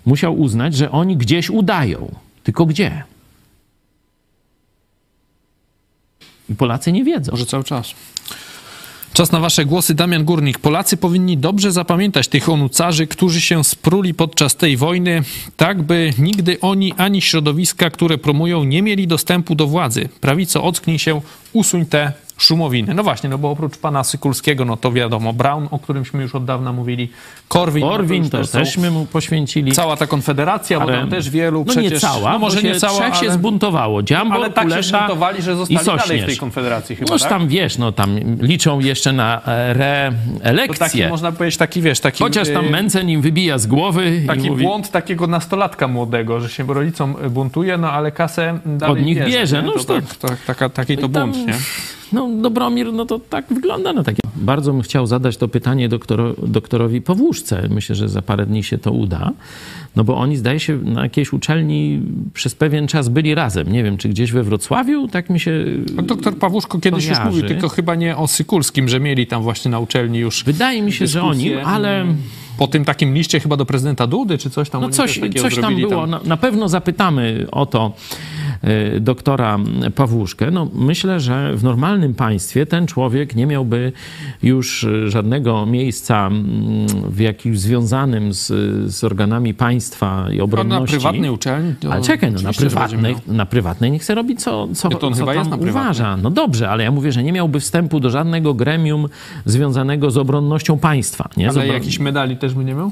musiał uznać, że oni gdzieś udają. Tylko gdzie? I Polacy nie wiedzą. Może cały czas. Czas na wasze głosy. Damian Górnik. Polacy powinni dobrze zapamiętać tych onucarzy, którzy się spruli podczas tej wojny, tak by nigdy oni ani środowiska, które promują, nie mieli dostępu do władzy. Prawico, ocknij się, usuń te szumowiny. No właśnie, no bo oprócz pana Sykulskiego, no to wiadomo, Brown, o którymśmy już od dawna mówili, Korwin. no Korwin już to są- teżśmy mu poświęcili. Cała ta konfederacja, bo Ale- tam też wielu No przecież... nie cała, no może bo się nie cała, trzech się ale... zbuntowało. Dziambor, Ale tak się Kulesza zbuntowali, że zostali dalej w tej konfederacji chyba, Noż tak? tam, wiesz, no tam liczą jeszcze na e, To taki, reelekcję. można powiedzieć, taki, wiesz, taki... Chociaż tam y, Mencen im wybija z głowy Taki i mówi, błąd takiego nastolatka młodego, że się rodzicom buntuje, no ale kasę dalej Od nich bierze. bierze, no to, to- tak, tak, taka, taki to bunt, nie? No Dobromir, no to tak wygląda na takie. Bardzo bym chciał zadać to pytanie doktoro, doktorowi Pawłuszce. Myślę, że za parę dni się to uda. No bo oni, zdaje się, na jakiejś uczelni przez pewien czas byli razem. Nie wiem, czy gdzieś we Wrocławiu, tak mi się... No, doktor Pawłuszko kiedyś już mówił, tylko chyba nie o Sykulskim, że mieli tam właśnie na uczelni już Wydaje mi się, że o nim, dyskusję. ale... po tym takim liście chyba do prezydenta Dudy, czy coś tam No oni coś, coś tam było. Na, na pewno zapytamy o to doktora Pawłuszkę. No, myślę, że w normalnym państwie ten człowiek nie miałby już e, żadnego miejsca mm, w jakimś związanym z, z organami państwa i No, obronności. na prywatnej uczelni. to Ale czekaj, no na prywatnej, na prywatnej niech se robi co, co, Nie, to on co chyba tam jest na prywatnej. uważa. No dobrze, ale ja mówię, że nie miałby wstępu do żadnego gremium związanego z obronnością państwa. Nie? Ale obron- jakiś medali też by nie miał?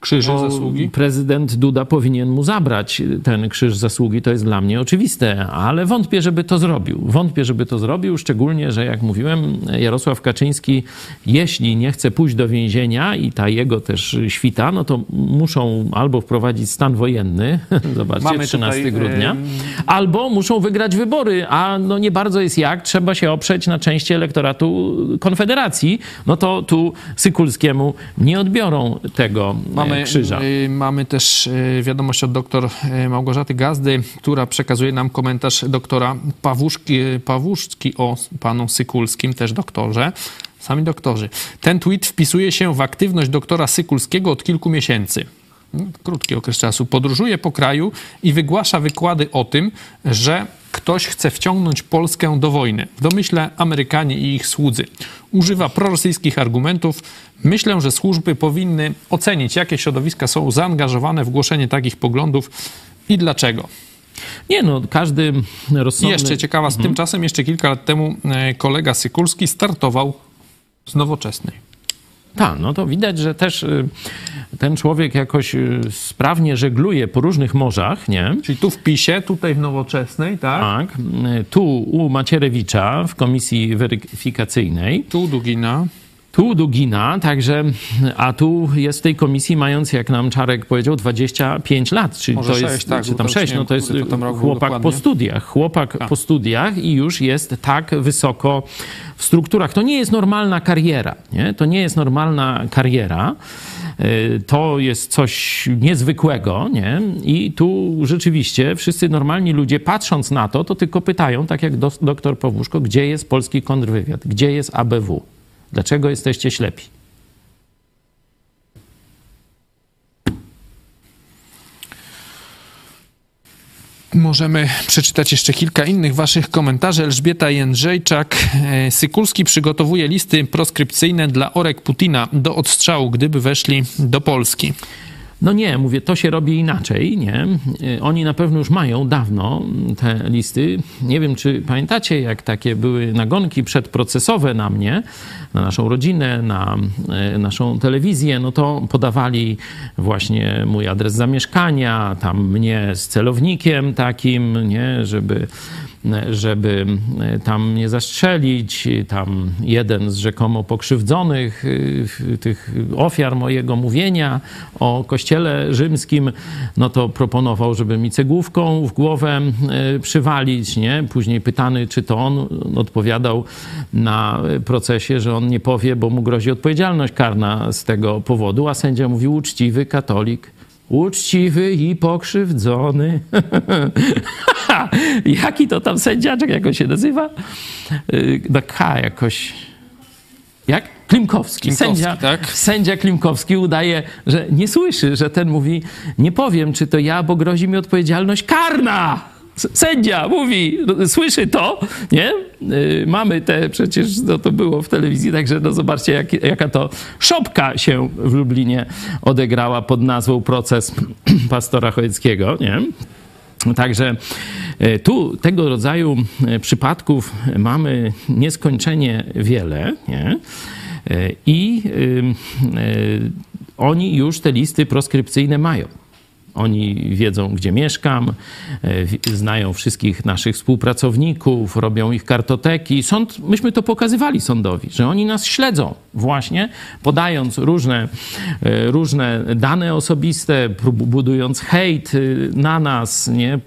Krzyży bo zasługi? Prezydent Duda powinien mu zabrać ten krzyż zasługi, to jest dla mnie oczywiste, ale wątpię, żeby to zrobił. Wątpię, żeby to zrobił, szczególnie, że jak mówiłem, Jarosław Kaczyński, jeśli nie chce pójść do więzienia i ta jego też świta, no to muszą albo wprowadzić stan wojenny, zobaczcie, Mamy 13 tutaj, grudnia, em, albo muszą wygrać wybory, a no nie bardzo jest jak, trzeba się oprzeć na części elektoratu Konfederacji, no to tu Sykulskiemu nie odbiorą tego Mamy, krzyża. y, mamy też y, wiadomość od doktor y, Małgorzaty Gazdy, która przekazuje nam komentarz doktora Pawłuszki, Pawłuszki o panu Sykulskim, też doktorze. Sami doktorzy. Ten tweet wpisuje się w aktywność doktora Sykulskiego od kilku miesięcy. Mm, Krótki okres czasu. Podróżuje po kraju i wygłasza wykłady o tym, że ktoś chce wciągnąć Polskę do wojny. W domyśle Amerykanie i ich słudzy. Używa prorosyjskich argumentów. Myślę, że służby powinny ocenić, jakie środowiska są zaangażowane w głoszenie takich poglądów i dlaczego. Nie no, każdy rozsądny... jeszcze ciekawa, z tymczasem jeszcze kilka lat temu e, kolega Sykulski startował z nowoczesnej. Tak, no to widać, że też y, ten człowiek jakoś y, sprawnie żegluje po różnych morzach, nie? Czyli tu w PiSie, tutaj w nowoczesnej, tak? Tak. Y, Tu u Macierewicza w komisji weryfikacyjnej, Tu Dugina. Tu Dugina, także, a tu jest w tej komisji mając, jak nam Czarek powiedział, 25 lat, czyli Może to jest, sześć, tak, czy tam to 6, już nie no to jest chłopak dokładnie. po studiach, chłopak po studiach i już jest tak wysoko w strukturach. To nie jest normalna kariera, nie? To nie jest normalna kariera. Y, To jest coś niezwykłego, nie? I tu rzeczywiście wszyscy normalni ludzie, patrząc na to, to tylko pytają, tak jak doktor Pawłuszko, gdzie jest polski kontrwywiad, gdzie jest ABW? Dlaczego jesteście ślepi? Możemy przeczytać jeszcze kilka innych waszych komentarzy. Elżbieta Jędrzejczak. e, Sykulski przygotowuje listy proskrypcyjne dla orek Putina do odstrzału, gdyby weszli do Polski. No nie, mówię, to się robi inaczej, nie? Y, Oni na pewno już mają dawno te listy. Nie wiem, czy pamiętacie, jak takie były nagonki przedprocesowe na mnie, na naszą rodzinę, na y, naszą telewizję, no to podawali właśnie mój adres zamieszkania, tam mnie z celownikiem takim, nie? Żeby żeby tam nie zastrzelić. Tam jeden z rzekomo pokrzywdzonych, y, tych ofiar mojego mówienia o kościele rzymskim, no to proponował, żeby mi cegłówką w głowę y, przywalić, nie? Później pytany, czy to on odpowiadał na procesie, że on nie powie, bo mu grozi odpowiedzialność karna z tego powodu, a sędzia mówił uczciwy katolik. Uczciwy i pokrzywdzony. Jaki to tam sędziaczek, jak on się nazywa? Na K jakoś. Jak? Klimkowski. Klimkowski, sędzia, tak. sędzia Klimkowski udaje, że nie słyszy, że ten mówi, nie powiem, czy to ja, bo grozi mi odpowiedzialność karna. Sędzia mówi, słyszy to, nie? Yy, mamy te, przecież no, to było w telewizji, także no, zobaczcie, jak, jaka to szopka się w Lublinie odegrała pod nazwą proces pastora Chojeckiego, nie? Także e, tu tego rodzaju e, przypadków mamy nieskończenie wiele. Nie? I ym, e, oni już te listy proskrypcyjne mają. Oni wiedzą, gdzie mieszkam, wi- znają wszystkich naszych współpracowników, robią ich kartoteki. Sąd, myśmy to pokazywali sądowi, że oni nas śledzą właśnie, podając różne, różne dane osobiste, budując hejt y, na nas, nie?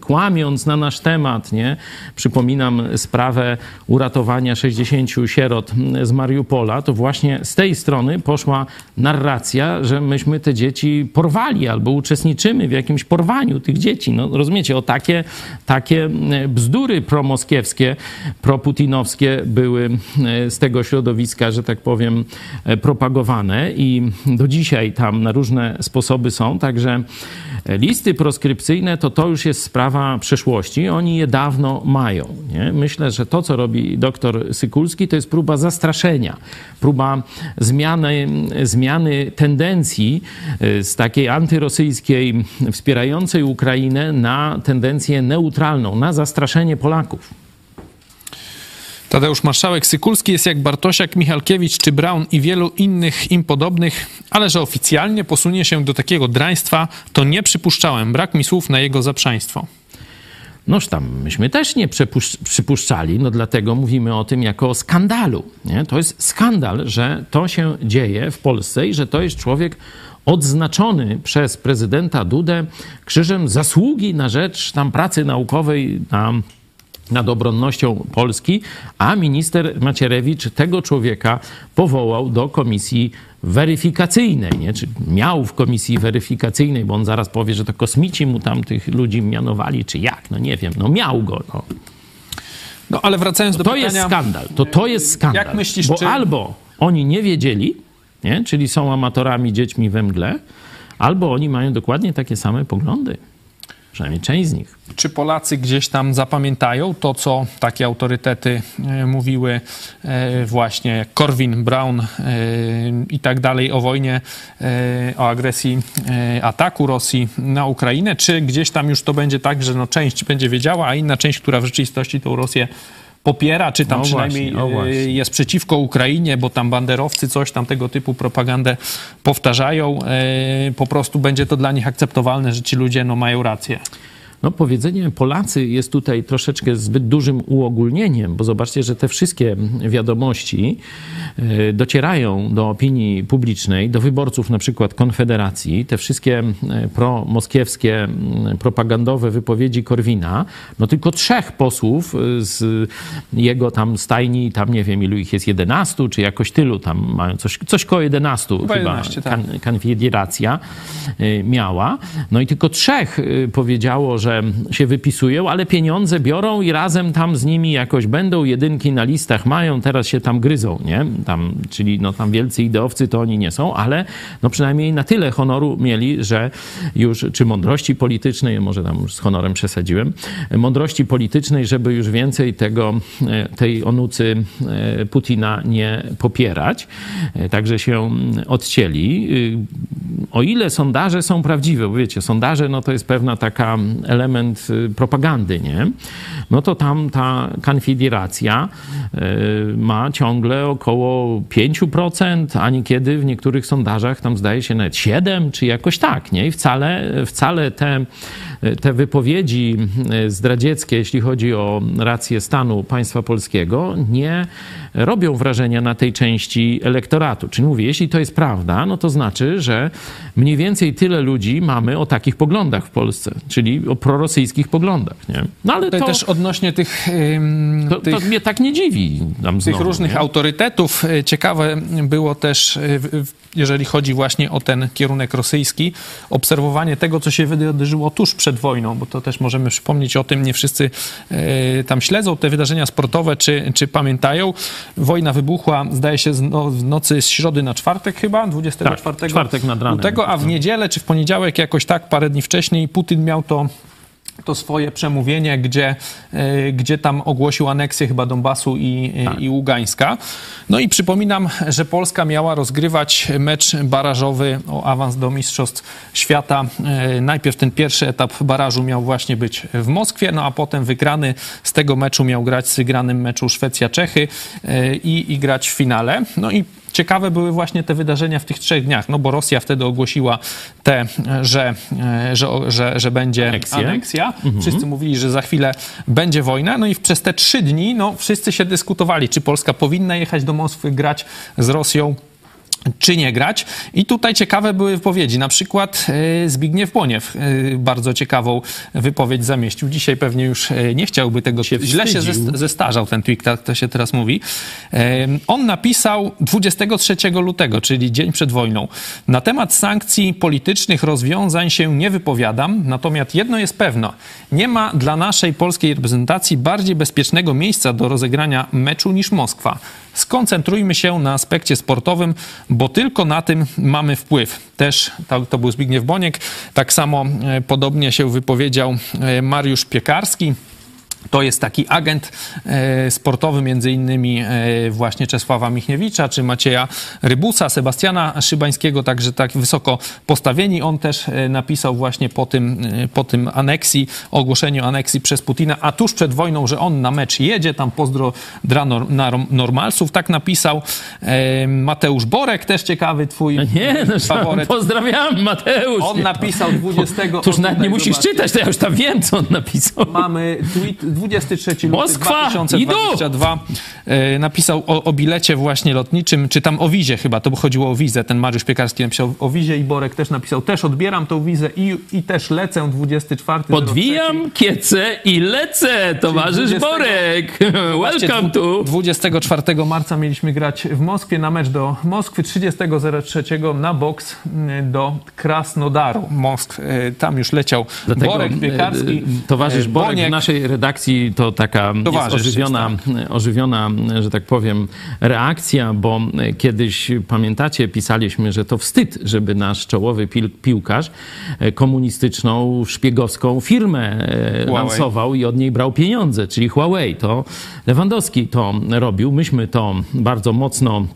Kłamiąc na nasz temat. Nie? Przypominam sprawę uratowania 60 sierot z Mariupola. To właśnie z tej strony poszła narracja, że myśmy te dzieci porwali albo uczestniczymy w jakimś porwaniu tych dzieci. No, rozumiecie, o takie, takie m, bzdury promoskiewskie, proputinowskie były m, z tego środowiska, że tak powiem, e, propagowane i do dzisiaj tam na różne sposoby są. Także listy proskrypcyjne to to już jest sprawa przeszłości. Oni je dawno mają. Nie? Myślę, że to, co robi doktor Sykulski, to jest próba zastraszenia, próba zmiany, zmiany tendencji y, z takiej antyrosyjskiej, wspierającej Ukrainę na tendencję neutralną, na zastraszenie Polaków. Tadeusz Marszałek Sykulski jest jak Bartosiak, Michalkiewicz czy Braun i wielu innych im podobnych, ale że oficjalnie posunie się do takiego draństwa, to nie przypuszczałem. Brak mi słów na jego zaprzaństwo. Noż tam myśmy też nie przypuszczali, no dlatego mówimy o tym jako o skandalu. Nie? To jest skandal, że to się dzieje w Polsce i że to jest człowiek odznaczony przez prezydenta Dudę krzyżem zasługi na rzecz tam pracy naukowej, na nad obronnością Polski, a minister Macierewicz tego człowieka powołał do komisji weryfikacyjnej, nie? czy miał w komisji weryfikacyjnej, bo on zaraz powie, że to kosmici mu tam tych ludzi mianowali, czy jak, no nie wiem, no miał go. No. No ale wracając do To pytania... jest skandal, to to jest skandal. Jak myślisz, bo czy- albo oni nie wiedzieli, nie? czyli są amatorami dziećmi we mgle, albo oni mają dokładnie takie same poglądy. Przynajmniej część z nich. Czy Polacy gdzieś tam zapamiętają to, co takie autorytety e, mówiły e, właśnie jak Korwin, Brown e, i tak dalej o wojnie, o agresji, ataku Rosji na Ukrainę? Czy gdzieś tam już to będzie tak, że no część będzie wiedziała, a inna część, która w rzeczywistości tą Rosję popiera, czy tam No przynajmniej właśnie, o e, właśnie. jest przeciwko Ukrainie, bo tam banderowcy coś tam tego typu propagandę powtarzają, e, po prostu będzie to dla nich akceptowalne, że ci ludzie no, mają rację. No powiedzenie Polacy jest tutaj troszeczkę zbyt dużym uogólnieniem, bo zobaczcie, że te wszystkie wiadomości e, docierają do opinii publicznej, do wyborców na przykład Konfederacji, te wszystkie e, promoskiewskie, propagandowe wypowiedzi Korwina, no tylko trzech posłów z jego tam stajni, tam nie wiem ilu ich jest, 11 czy jakoś tylu, tam mają coś, coś koło 11 chyba, 11, tak. Konfederacja miała. No i tylko trzech powiedziało, że się wypisują, ale pieniądze biorą i razem tam z nimi jakoś będą, jedynki na listach mają, teraz się tam gryzą, nie? Tam, czyli no tam wielcy ideowcy to oni nie są, ale no przynajmniej na tyle honoru mieli, że już, czy mądrości politycznej, może tam już z honorem przesadziłem, mądrości politycznej, żeby już więcej tego, e, tej onucy e, Putina nie popierać. E, Także się odcięli. O ile sondaże są prawdziwe, bo wiecie, sondaże no to jest pewna taka element propagandy, nie? No to tam ta konfederacja ma ciągle około 5%, a niekiedy w niektórych sondażach tam zdaje się nawet 7, czy jakoś tak, nie? I wcale, wcale te, te wypowiedzi zdradzieckie, jeśli chodzi o rację stanu państwa polskiego, nie robią wrażenia na tej części elektoratu. Czyli mówię, jeśli to jest prawda, no to znaczy, że mniej więcej tyle ludzi mamy o takich poglądach w Polsce, czyli o prorosyjskich poglądach, nie? No ale Tutaj to, też odnośnie tych, to, tych to mnie tak nie dziwi. Tych znowu, różnych nie? autorytetów. Y, Ciekawe było też, w- jeżeli chodzi właśnie o ten kierunek rosyjski, obserwowanie tego, co się wydarzyło tuż przed wojną, bo to też możemy przypomnieć o tym, nie wszyscy y, tam śledzą te wydarzenia sportowe, czy, czy pamiętają. Wojna wybuchła, zdaje się, no, w nocy z środy na czwartek chyba, 24 Tak, czwartek nad ranem. lutego, a w niedzielę czy w poniedziałek jakoś tak, parę dni wcześniej, Putin miał to to swoje przemówienie, gdzie, e, gdzie tam ogłosił aneksję chyba Donbasu i, Tak. i Ługańska. No i przypominam, że Polska miała rozgrywać mecz barażowy o awans do Mistrzostw Świata. E, Najpierw ten pierwszy etap barażu miał właśnie być w Moskwie, no a potem wygrany z tego meczu miał grać z wygranym meczu Szwecja-Czechy e, i, i grać w finale. No i Ciekawe były właśnie te wydarzenia w tych trzech dniach, no bo Rosja wtedy ogłosiła te, że, e, że, że, że będzie Aneksję. aneksja. Wszyscy mówili, że za chwilę będzie wojna. No i przez te trzy dni no, wszyscy się dyskutowali, czy Polska powinna jechać do Moskwy, grać z Rosją czy nie grać. I tutaj ciekawe były wypowiedzi. Na przykład e, Zbigniew Boniew e, bardzo ciekawą wypowiedź zamieścił. Dzisiaj pewnie już e, nie chciałby tego... Się źle się zestarzał ten tweet, tak to się teraz mówi. On napisał 23 lutego, czyli dzień przed wojną. Na temat sankcji politycznych rozwiązań się nie wypowiadam, natomiast jedno jest pewne. Nie ma dla naszej polskiej reprezentacji bardziej bezpiecznego miejsca do rozegrania meczu niż Moskwa. Skoncentrujmy się na aspekcie sportowym, bo tylko na tym mamy wpływ. Też to, był Zbigniew Boniek. Tak samo e, podobnie się wypowiedział e, Mariusz Piekarski. To jest taki agent e, sportowy, między innymi e, właśnie Czesława Michniewicza, czy Macieja Rybusa, Sebastiana Szybańskiego, także tak wysoko postawieni. On też e, napisał właśnie po tym, po tym aneksji, ogłoszeniu aneksji przez Putina, a tuż przed wojną, że on na mecz jedzie, tam pozdro dla normalsów, tak napisał. Mateusz Borek, też ciekawy twój Nie, no, faworyt. pozdrawiam Mateusz. On napisał 20... To już nawet nie musisz czytać, to ja już tam wiem, co on napisał. Mamy tweet 23 luty Moskwa, 2022. E, napisał o, o bilecie właśnie lotniczym, czy tam o wizie chyba, to by chodziło o wizę. Ten Mariusz Piekarski napisał o wizie i Borek też napisał, też odbieram tą wizę i, i też lecę 24. Podwijam kiece i lecę, towarzysz 20 Borek. Welcome to... 24 marca mieliśmy grać w Moskwie na mecz do Moskwy, 30.03 na boks mm, do Krasnodaru. Moskw, e, tam już leciał Borek, Piekarski, e, towarzysz e, Borek Boniek. w naszej redakcji to taka Towarzysz jest ożywiona, ożywiona, że tak powiem, reakcja, bo kiedyś, pamiętacie, pisaliśmy, że to wstyd, żeby nasz czołowy piłkarz e, komunistyczną, szpiegowską firmę e, Huawei. lansował i od niej brał pieniądze, czyli Huawei. To Lewandowski to robił. Myśmy to bardzo mocno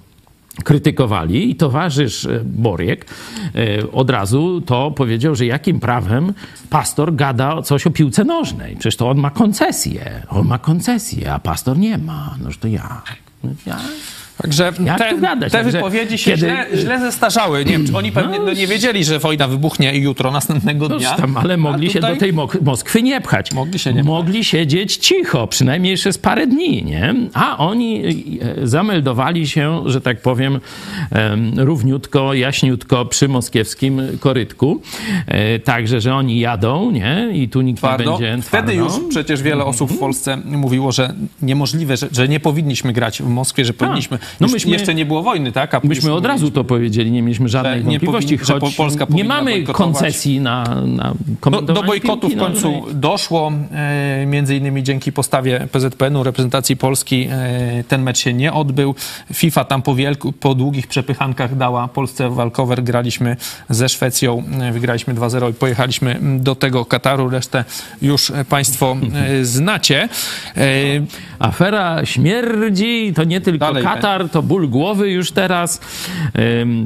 krytykowali i towarzysz e, Boriek e, od razu to powiedział, że jakim prawem pastor gada coś o piłce nożnej. Przecież to on ma koncesję. On ma koncesję, a pastor nie ma. Noż to jak? No? Także Jak te, gadać? te Także wypowiedzi się kiedy- źle, źle zestarzały. Nie wiem, czy oni pewnie no, nie wiedzieli, że wojna wybuchnie jutro, następnego dnia. tam, ale mogli A się tutaj- do tej Moskwy nie pchać. Mogli się nie Mogli siedzieć cicho, przynajmniej przez parę dni, nie? A oni e, zameldowali się, że tak powiem, em, równiutko, jaśniutko przy moskiewskim korytku. E, Także, że oni jadą, nie? I tu nikt Twardo. nie będzie Wtedy twardo. Mhm. już przecież wiele osób w Polsce mówiło, że niemożliwe, że, że nie powinniśmy grać w Moskwie, że powinniśmy. No myśmy- jeszcze nie było wojny, tak? A Myśmy od razu to powiedzieli, nie mieliśmy żadnej nie wątpliwości, choć po- Polska nie mamy koncesji na, na Do, komentowanie do bojkotu w piłki końcu nożnej. doszło, e, między innymi dzięki postawie PZPN-u, reprezentacji Polski. E, ten mecz się nie odbył. FIFA tam po, wielku, po długich przepychankach dała Polsce walkover. Graliśmy ze Szwecją, e, wygraliśmy 2-0 i pojechaliśmy do tego Kataru. Resztę już Państwo e, znacie. E, Afera śmierdzi, to nie tylko Dalej, Katar, to ból głowy już teraz.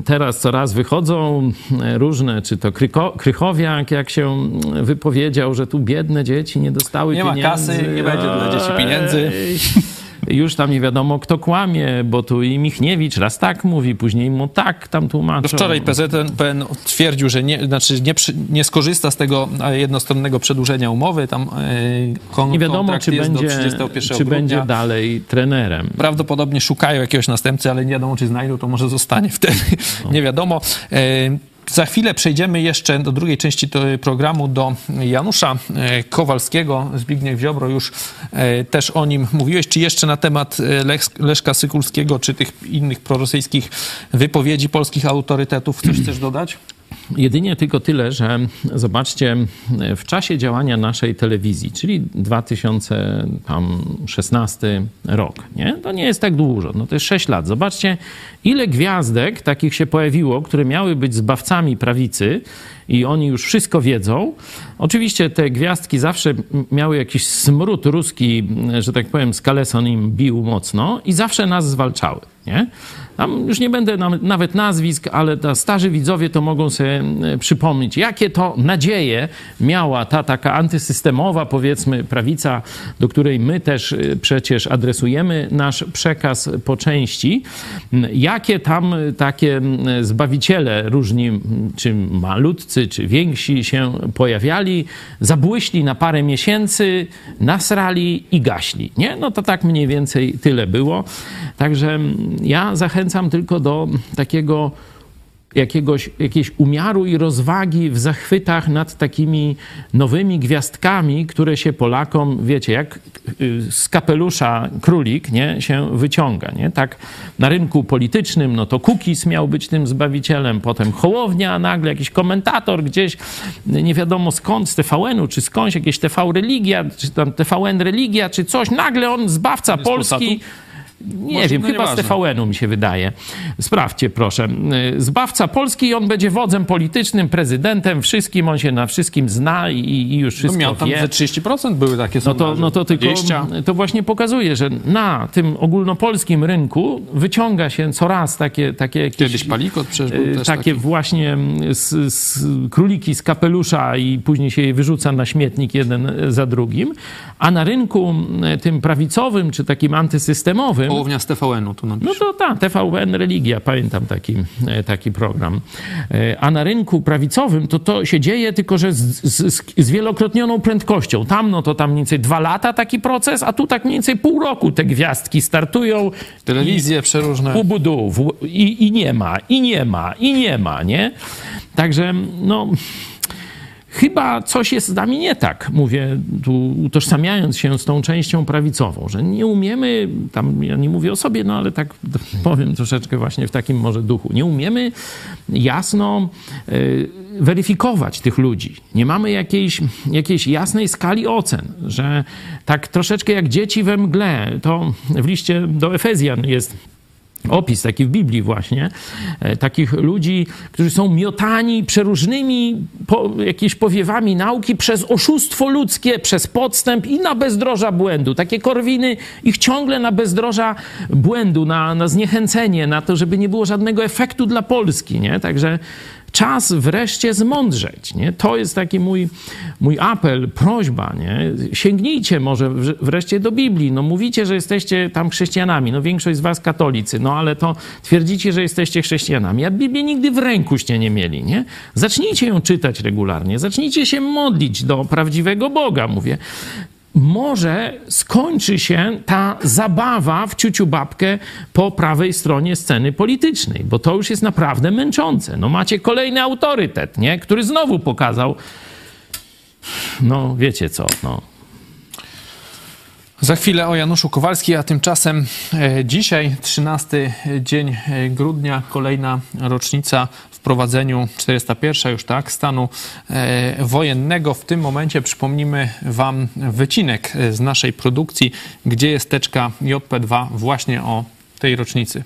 Teraz coraz wychodzą e, różne, czy to Kryko, Krychowiak, jak się mm, wypowiedział, że tu biedne dzieci nie dostały Nie ma pieniędzy. kasy, nie będzie dla dzieci pieniędzy. Już tam nie wiadomo, kto kłamie, bo tu i Michniewicz raz tak mówi, później mu tak tam tłumaczą. No wczoraj PZPN twierdził, że nie, znaczy nie, nie skorzysta z tego e, jednostronnego przedłużenia umowy. Tam e, kon, Nie wiadomo, czy będzie, do 31 czy grudnia. będzie dalej trenerem. Prawdopodobnie szukają jakiegoś następcy, ale nie wiadomo, czy znajdą, to może zostanie wtedy. Nie wiadomo. Za chwilę przejdziemy jeszcze do drugiej części to- programu do Janusza e, Kowalskiego. Zbigniew Ziobro już też o nim mówiłeś. Czy jeszcze na temat Leszka Sykulskiego, czy tych innych prorosyjskich wypowiedzi polskich autorytetów coś chcesz dodać? Jedynie tylko tyle, że zobaczcie, w czasie działania naszej telewizji, czyli 2016 rok, nie? to nie jest tak dużo, no to jest 6 lat. Zobaczcie, ile gwiazdek takich się pojawiło, które miały być zbawcami prawicy i oni już wszystko wiedzą. Oczywiście te gwiazdki zawsze miały jakiś smród ruski, że tak powiem, skaleson im bił mocno i zawsze nas zwalczały. Nie? Tam już nie będę nawet nazwisk, ale ta starzy widzowie to mogą sobie przypomnieć, jakie to nadzieje miała ta taka antysystemowa, powiedzmy, prawica, do której my też e, przecież adresujemy nasz przekaz po części. Jakie tam e, takie zbawiciele różni, czy malutcy, czy więksi się pojawiali, zabłyśli na parę miesięcy, nasrali i gaśli. Nie? No to tak mniej więcej tyle było. Także ja zachęcam tylko do takiego jakiegoś, jakiejś umiaru i rozwagi w zachwytach nad takimi nowymi gwiazdkami, które się Polakom, wiecie, jak y, z kapelusza królik, nie, się wyciąga, nie? Tak na rynku politycznym, no to Kukis miał być tym zbawicielem, potem Hołownia, nagle jakiś komentator gdzieś, nie wiadomo skąd, z TVN-u, czy skądś, jakieś TV Religia, czy tam TVN Religia, czy coś, nagle on zbawca Polski... Nie Może- wiem, no chyba z. TVN-u mi się wydaje. Sprawdźcie, proszę. Y, Zbawca Polski i on będzie wodzem politycznym, prezydentem, wszystkim, on się na wszystkim zna i, i już No wszystko miał tam wie. ze 30% były takie No to, sondaże. no to tylko 20. to właśnie pokazuje, że na tym ogólnopolskim rynku wyciąga się coraz takie, takie jakieś... Kiedyś Palikot przecież był y, też takie taki. właśnie z, z króliki z kapelusza i później się je wyrzuca na śmietnik jeden za drugim. A na rynku y, tym prawicowym, czy takim antysystemowym, Połownia z TVN-u tu no napisz. to tak, TVN Religia, pamiętam taki, e, taki program. E, A na rynku prawicowym to to się dzieje, tylko że z, z, z- wielokrotnioną prędkością. Tam no to tam mniej więcej dwa lata taki proces, a tu tak mniej więcej pół roku te gwiazdki startują. Telewizje przeróżne. Ubudu, i, i nie ma, i nie ma, i nie ma, nie? Także no... Chyba coś jest z nami nie tak, mówię tu utożsamiając się z tą częścią prawicową, że nie umiemy, tam ja nie mówię o sobie, no ale tak powiem troszeczkę właśnie w takim może duchu, nie umiemy jasno y, weryfikować tych ludzi. Nie mamy jakiejś, jakiejś jasnej skali ocen, że tak troszeczkę jak dzieci we mgle, to w liście do Efezjan jest opis taki w Biblii właśnie, e, takich ludzi, którzy są miotani przeróżnymi po, jakimiś powiewami nauki przez oszustwo ludzkie, przez podstęp i na bezdroża błędu. Takie korwiny ich ciągle na bezdroża błędu, na, na zniechęcenie, na to, żeby nie było żadnego efektu dla Polski, nie? Także czas wreszcie zmądrzeć. Nie? To jest taki mój, mój apel, prośba. Nie? Sięgnijcie może wreszcie do Biblii. No, mówicie, że jesteście tam chrześcijanami. No, większość z was katolicy, no ale to twierdzicie, że jesteście chrześcijanami. A Biblię nigdy w rękuście nie mieli. Nie? Zacznijcie ją czytać regularnie. Zacznijcie się modlić do prawdziwego Boga, mówię może skończy się ta zabawa w ciuciu babkę po prawej stronie sceny politycznej, bo to już jest naprawdę męczące. No macie kolejny autorytet, nie? który znowu pokazał, no wiecie co, no. Za chwilę o Januszu Kowalski, a tymczasem e, dzisiaj, 13 dzień e, grudnia, kolejna rocznica wprowadzeniu 401 już tak, stanu e, wojennego. W tym momencie przypomnimy Wam wycinek e, z naszej produkcji, gdzie jest teczka JP2 właśnie o tej rocznicy.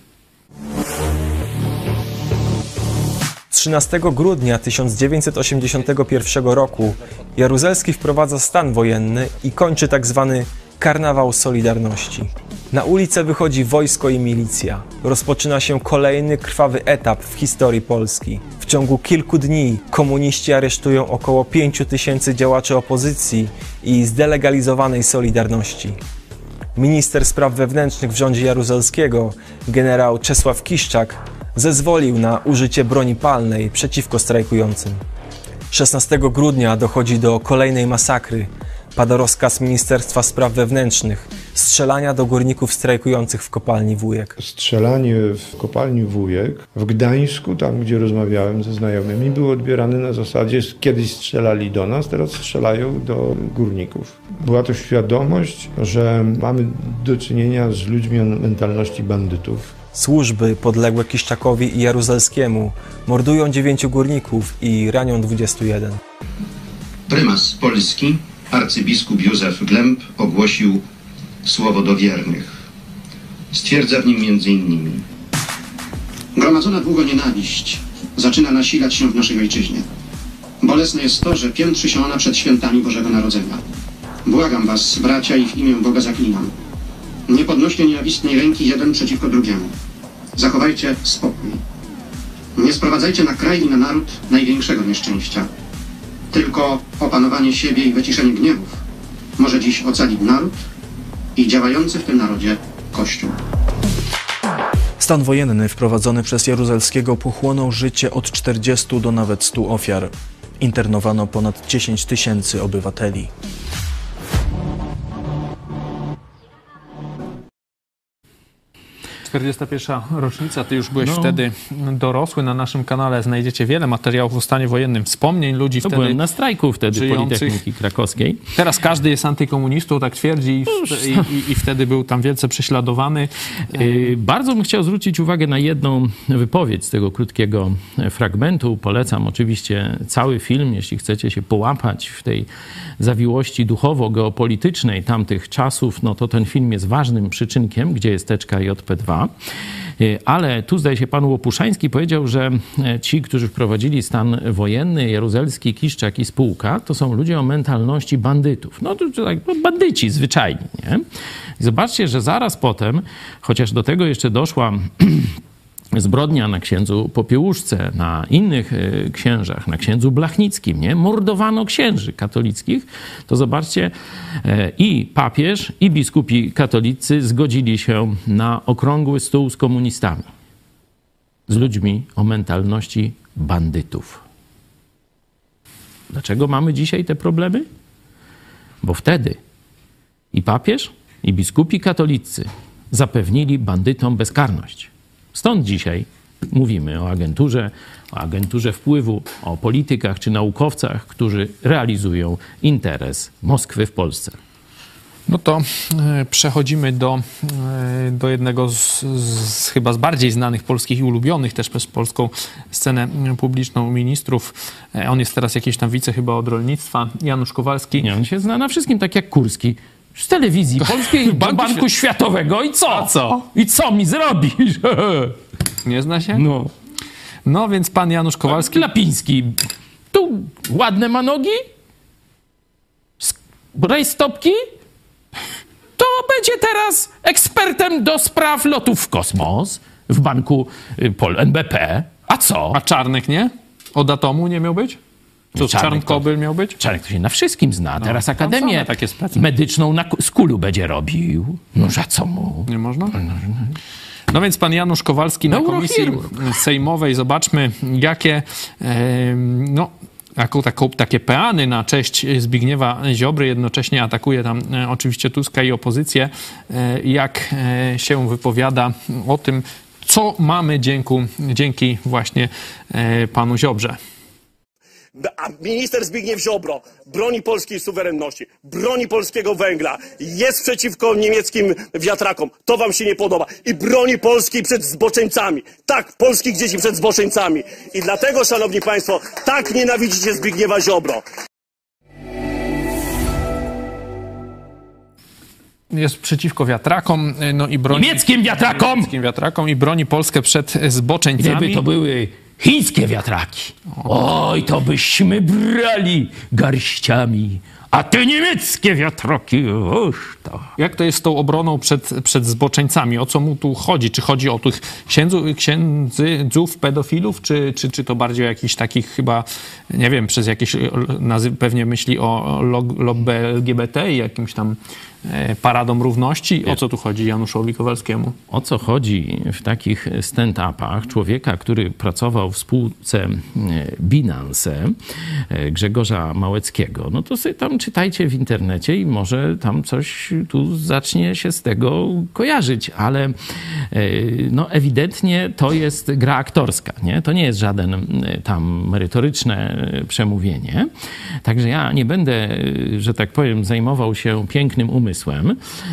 13 grudnia 1981 roku Jaruzelski wprowadza stan wojenny i kończy tak zwany Karnawał Solidarności. Na ulicę wychodzi wojsko i milicja. Rozpoczyna się kolejny krwawy etap w historii Polski. W ciągu kilku dni komuniści aresztują około 5 tysięcy działaczy opozycji i zdelegalizowanej Solidarności. Minister spraw wewnętrznych w rządzie Jaruzelskiego, generał Czesław Kiszczak, zezwolił na użycie broni palnej przeciwko strajkującym. 16 grudnia dochodzi do kolejnej masakry, pada rozkaz Ministerstwa Spraw Wewnętrznych strzelania do górników strajkujących w kopalni Wujek. Strzelanie w kopalni Wujek w Gdańsku, tam gdzie rozmawiałem ze znajomymi, było odbierane na zasadzie kiedyś strzelali do nas, teraz strzelają do górników. Była to świadomość, że mamy do czynienia z ludźmi o mentalności bandytów. Służby podległe Kiszczakowi i Jaruzelskiemu mordują dziewięciu górników i ranią 21. Prymas Polski arcybiskup Józef Glemp ogłosił słowo do wiernych. Stwierdza w nim między innymi Gromadzona długo nienawiść zaczyna nasilać się w naszej ojczyźnie. Bolesne jest to, że piętrzy się ona przed świętami Bożego Narodzenia. Błagam was, bracia, i w imię Boga zaklinam. Nie podnoście nienawistnej ręki jeden przeciwko drugiemu. Zachowajcie spokój. Nie sprowadzajcie na kraj i na naród największego nieszczęścia tylko opanowanie siebie i wyciszenie gniewów może dziś ocalić naród i działający w tym narodzie Kościół. Stan wojenny wprowadzony przez Jaruzelskiego pochłonął życie od 40 do nawet 100 ofiar. Internowano ponad 10 tysięcy obywateli. 41. rocznica, ty już byłeś no. wtedy dorosły. Na naszym kanale znajdziecie wiele materiałów o stanie wojennym, wspomnień ludzi to wtedy byłem na strajku wtedy żyjących. Politechniki Krakowskiej. Teraz każdy jest antykomunistą, tak twierdzi i, w, i, i wtedy był tam wielce prześladowany. Yy, bardzo bym chciał zwrócić uwagę na jedną wypowiedź z tego krótkiego fragmentu. Polecam oczywiście cały film, jeśli chcecie się połapać w tej zawiłości duchowo-geopolitycznej tamtych czasów, no to ten film jest ważnym przyczynkiem, gdzie jest teczka JP2. Y, ale tu zdaje się pan Łopuszański powiedział, że e, ci, którzy wprowadzili stan wojenny, Jaruzelski, Kiszczak i spółka, to są ludzie o mentalności bandytów. No to tak, no, bandyci zwyczajni. Nie? Zobaczcie, że zaraz potem, chociaż do tego jeszcze doszła zbrodnia na księdzu Popiełuszce, na innych e, księżach, na księdzu Blachnickim, nie? Mordowano księży katolickich, to zobaczcie, e, i papież, i biskupi katolicy zgodzili się na okrągły stół z komunistami, z ludźmi o mentalności bandytów. Dlaczego mamy dzisiaj te problemy? Bo wtedy i papież, i biskupi katolicy zapewnili bandytom bezkarność. Stąd dzisiaj mówimy o agenturze, o agenturze wpływu, o politykach czy naukowcach, którzy realizują interes Moskwy w Polsce. No to e, przechodzimy do, e, do jednego z, z, chyba z bardziej znanych polskich i ulubionych też przez polską scenę publiczną ministrów. E, on jest teraz jakiś tam wice chyba od rolnictwa, Janusz Kowalski. Nie, on się zna na wszystkim, tak jak Kurski z telewizji polskiej, Banku, Banku Światowego i co? A co? I co mi zrobisz? Nie zna się? No. No więc pan Janusz Kowalski... Lapiński. Tu ładne ma nogi? Rejstopki? To będzie teraz ekspertem do spraw lotów w kosmos w banku y, Pol NBP. A co? A czarnych nie? Od atomu nie miał być? Co, Czarnek Czarnkobyl miał być? Czarnek to się na wszystkim zna. Teraz tam Akademię. Medyczną na ku- skulu będzie robił. No za co mu? Nie można? No więc pan Janusz Kowalski na komisji sejmowej. Zobaczmy, jakie no, taką, takie peany na cześć Zbigniewa Ziobry. Jednocześnie atakuje tam e, oczywiście Tuska i opozycję. E, jak e, się wypowiada o tym, co mamy dzięki, dzięki właśnie panu Ziobrze. A minister Zbigniew Ziobro broni polskiej suwerenności, broni polskiego węgla, jest przeciwko niemieckim wiatrakom. To wam się nie podoba. I broni Polski przed zboczeńcami. Tak, polskich dzieci przed zboczeńcami. I dlatego, szanowni państwo, tak nienawidzicie Zbigniewa Ziobro. Jest przeciwko wiatrakom, no i broni... Niemieckim wiatrakom! niemieckim wiatrakom i broni Polskę przed zboczeńcami. Gdyby to były chińskie wiatraki, oj, to byśmy brali garściami. A te niemieckie wiatraki, oż to. Jak to jest z tą obroną przed, przed zboczeńcami? O co mu tu chodzi? Czy chodzi o tych księdzu, księdzów pedofilów, czy, czy, czy to bardziej o jakichś takich chyba, nie wiem, przez jakieś, pewnie myśli o lobby LGBT i jakimś tam e, paradom równości? O co tu chodzi Januszowi Kowalskiemu? O co chodzi w takich stand-upach człowieka, który pracował w spółce e, Binance, e, Grzegorza Małeckiego, no to sobie tam czytajcie w internecie i może tam coś tu zacznie się z tego kojarzyć, ale no ewidentnie to jest gra aktorska, nie? To nie jest żaden tam merytoryczne przemówienie. Także ja nie będę, że tak powiem, zajmował się pięknym umysłem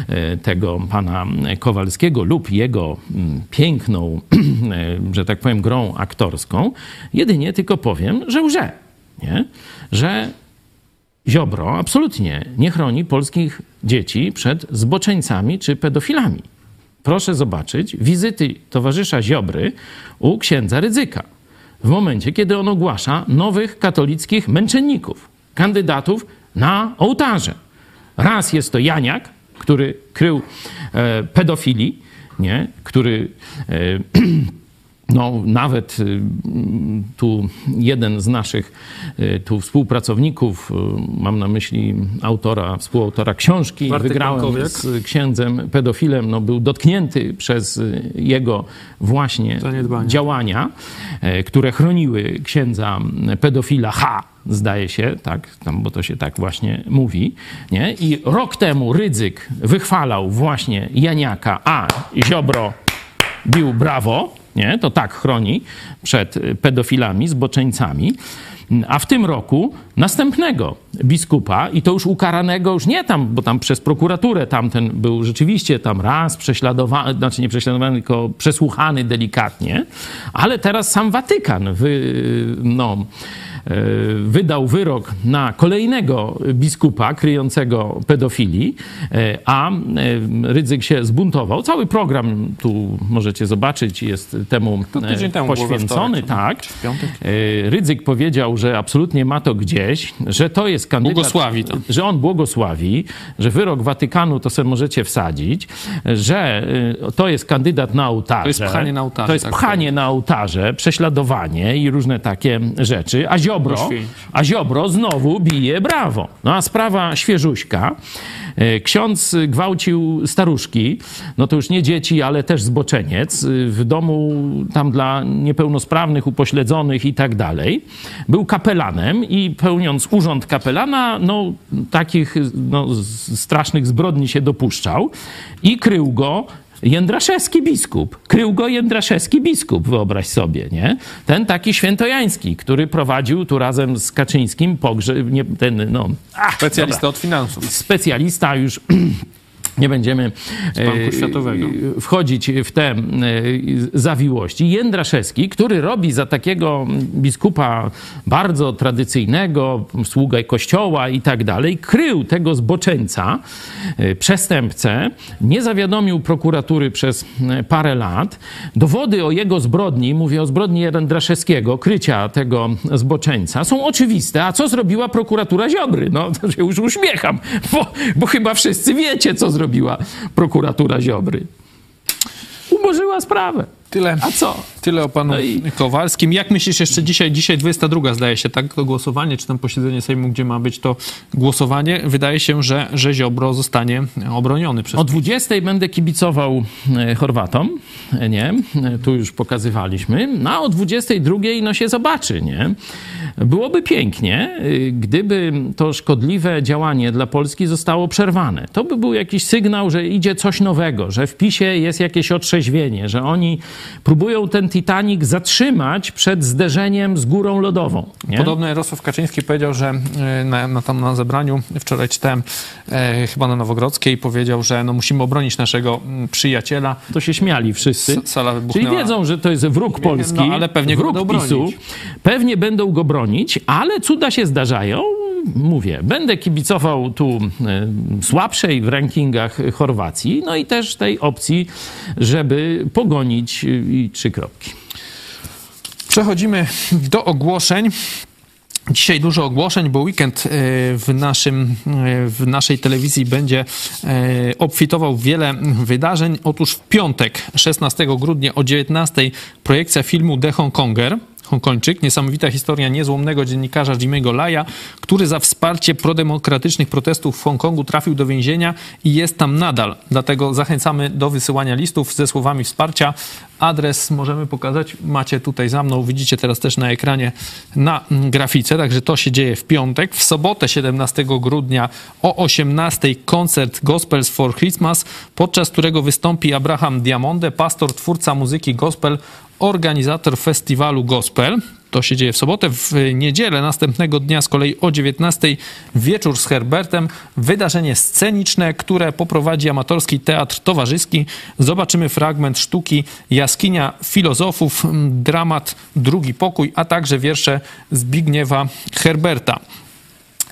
e, tego pana Kowalskiego lub jego mm, piękną, e, że tak powiem, grą aktorską. Jedynie tylko powiem, że łże. Nie? Że Ziobro absolutnie nie chroni polskich dzieci przed zboczeńcami czy pedofilami. Proszę zobaczyć wizyty towarzysza Ziobry u księdza Rydzyka w momencie, kiedy on ogłasza nowych katolickich męczenników, kandydatów na ołtarze. Raz jest to Janiak, który krył e, pedofili, nie? który e, no, nawet mm, tu jeden z naszych y, tu współpracowników, y, mam na myśli autora, współautora książki, Bartek wygrałem z księdzem pedofilem, no, był dotknięty przez jego właśnie Zaniedbania. działania, e, które chroniły księdza pedofila H, zdaje się, tak, tam, bo to się tak właśnie mówi, nie? I rok temu Rydzyk wychwalał właśnie Janiaka, a Ziobro bił brawo, nie? To tak chroni przed pedofilami, zboczeńcami. A w tym roku następnego biskupa, i to już ukaranego, już nie tam, bo tam przez prokuraturę tamten był rzeczywiście tam raz prześladowany, znaczy nie prześladowany, tylko przesłuchany delikatnie, ale teraz sam Watykan wy, no, wydał wyrok na kolejnego biskupa kryjącego pedofilii, e, a e, Rydzyk się zbuntował. Cały program tu możecie zobaczyć, jest temu e, poświęcony. tak. E, Rydzyk powiedział, że absolutnie ma to gdzieś, że to jest kandydat... Błogosławi to. Że on błogosławi, że wyrok Watykanu to sobie możecie wsadzić, że to jest kandydat na ołtarze. To jest pchanie na ołtarze, To jest tak pchanie na ołtarze, prześladowanie i różne takie rzeczy. A Ziobro, Poświęć. a Ziobro znowu bije brawo. No a sprawa świeżuśka. E, Ksiądz gwałcił staruszki, no to już nie dzieci, ale też zboczeniec, y, w domu tam dla niepełnosprawnych, upośledzonych i tak dalej. Był kapelanem i pełniąc urząd kapelana, no takich no, strasznych zbrodni się dopuszczał i krył go Jędraszewski biskup. Krył go Jędraszewski biskup, wyobraź sobie, nie? Ten taki świętojański, który prowadził tu razem z Kaczyńskim pogrzeb, nie, ten, no... Ach, Specjalista dobra od finansów. specjalista już. Nie będziemy e, wchodzić w te e, zawiłości. Jędraszewski, który robi za takiego biskupa bardzo tradycyjnego, sługę kościoła i tak dalej, krył tego zboczeńca, e, przestępcę, nie zawiadomił prokuratury przez parę lat. Dowody o jego zbrodni, mówię o zbrodni Jędraszewskiego, krycia tego zboczeńca, są oczywiste. A co zrobiła prokuratura Ziobry? No, to się już uśmiecham, bo, bo chyba wszyscy wiecie, co zrobiła prokuratura Ziobry. Umorzyła sprawę. Tyle. A co? Tyle o panu No i- Kowalskim. Jak myślisz jeszcze dzisiaj, dzisiaj 22 zdaje się, tak? To głosowanie, czy tam posiedzenie Sejmu, gdzie ma być to głosowanie? Wydaje się, że, że Ziobro zostanie obroniony przez... O 20 będę kibicował e, Chorwatom, e, nie? E, Tu już pokazywaliśmy. No a o 22 no się zobaczy, nie? Byłoby pięknie, gdyby to szkodliwe działanie dla Polski zostało przerwane. To by był jakiś sygnał, że idzie coś nowego, że w PiSie jest jakieś otrzeźwienie, że oni próbują ten Titanic zatrzymać przed zderzeniem z górą lodową. Nie? Podobno Jarosław Kaczyński powiedział, że e, na, na, tam na zebraniu, wczoraj czytałem e, chyba na Nowogrodzkiej, powiedział, że no, musimy obronić naszego przyjaciela. To się śmiali wszyscy. S- sala Czyli wybuchnęła. wiedzą, że to jest wróg Polski, no, ale pewnie wróg będą PiSu. bronić. Pewnie będą go bronić, ale cuda się zdarzają. Mówię, będę kibicował tu e, słabszej w rankingach Chorwacji, no i też tej opcji, żeby pogonić e, i trzy kropki. Przechodzimy do ogłoszeń. Dzisiaj dużo ogłoszeń, bo weekend e, w, naszym, w naszej telewizji będzie obfitował wiele wydarzeń. Otóż w piątek, 16 grudnia o 19 projekcja filmu The Hongkonger. Hongkończyk, niesamowita historia niezłomnego dziennikarza Jimmy'ego Laja, który za wsparcie prodemokratycznych protestów w Hongkongu trafił do więzienia i jest tam nadal. Dlatego zachęcamy do wysyłania listów ze słowami wsparcia. Adres możemy pokazać, macie tutaj za mną, widzicie teraz też na ekranie na mm, grafice, także to się dzieje w piątek. W sobotę 17 grudnia o 18 koncert Gospels for Christmas, podczas którego wystąpi Abraham Diamonde, pastor, twórca muzyki gospel, organizator festiwalu Gospel. To się dzieje w sobotę. W niedzielę następnego dnia z kolei o 19 wieczór z Herbertem. Wydarzenie sceniczne, które poprowadzi amatorski teatr towarzyski. Zobaczymy fragment sztuki Jaskinia Filozofów, dramat Drugi Pokój, a także wiersze Zbigniewa Herberta.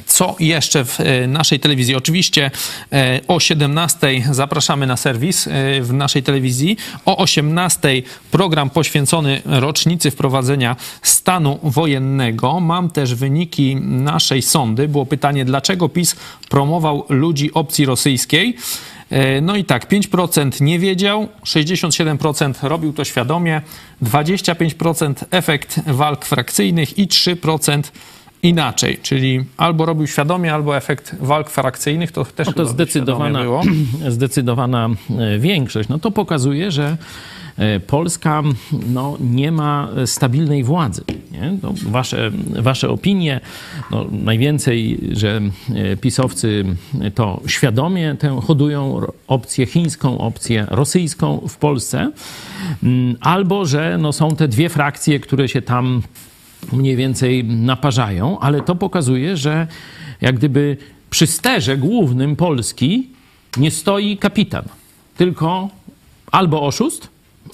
Co jeszcze w e, naszej telewizji? Oczywiście e, o 17 zapraszamy na serwis e, w naszej telewizji. O 18 program poświęcony rocznicy wprowadzenia stanu wojennego. Mam też wyniki naszej sondy. Było pytanie, dlaczego PiS promował ludzi opcji rosyjskiej. No i tak, 5% nie wiedział, 67% robił to świadomie, 25% efekt walk frakcyjnych i 3% inaczej, czyli albo robił świadomie, albo efekt walk frakcyjnych, to też No to zdecydowana, było. zdecydowana e, większość. No to pokazuje, że e, Polska no, nie ma stabilnej władzy. No, wasze, wasze opinie, no, najwięcej, że e, pisowcy to świadomie tę hodują opcję chińską, opcję rosyjską w Polsce, Mm, albo że no, są te dwie frakcje, które się tam mniej więcej naparzają, ale to pokazuje, że jak gdyby przy sterze głównym Polski nie stoi kapitan, tylko albo oszust,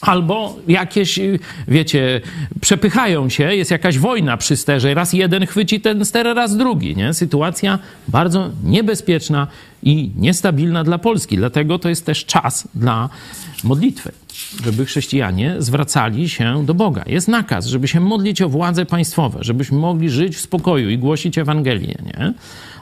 albo jakieś, y, wiecie, przepychają się, jest jakaś wojna przy sterze, raz jeden chwyci ten ster, raz drugi, nie? Sytuacja bardzo niebezpieczna i niestabilna dla Polski, dlatego to jest też czas dla modlitwy, żeby chrześcijanie zwracali się do Boga. Jest nakaz, żeby się modlić o władze państwowe, żebyśmy mogli żyć w spokoju i głosić Ewangelię, nie?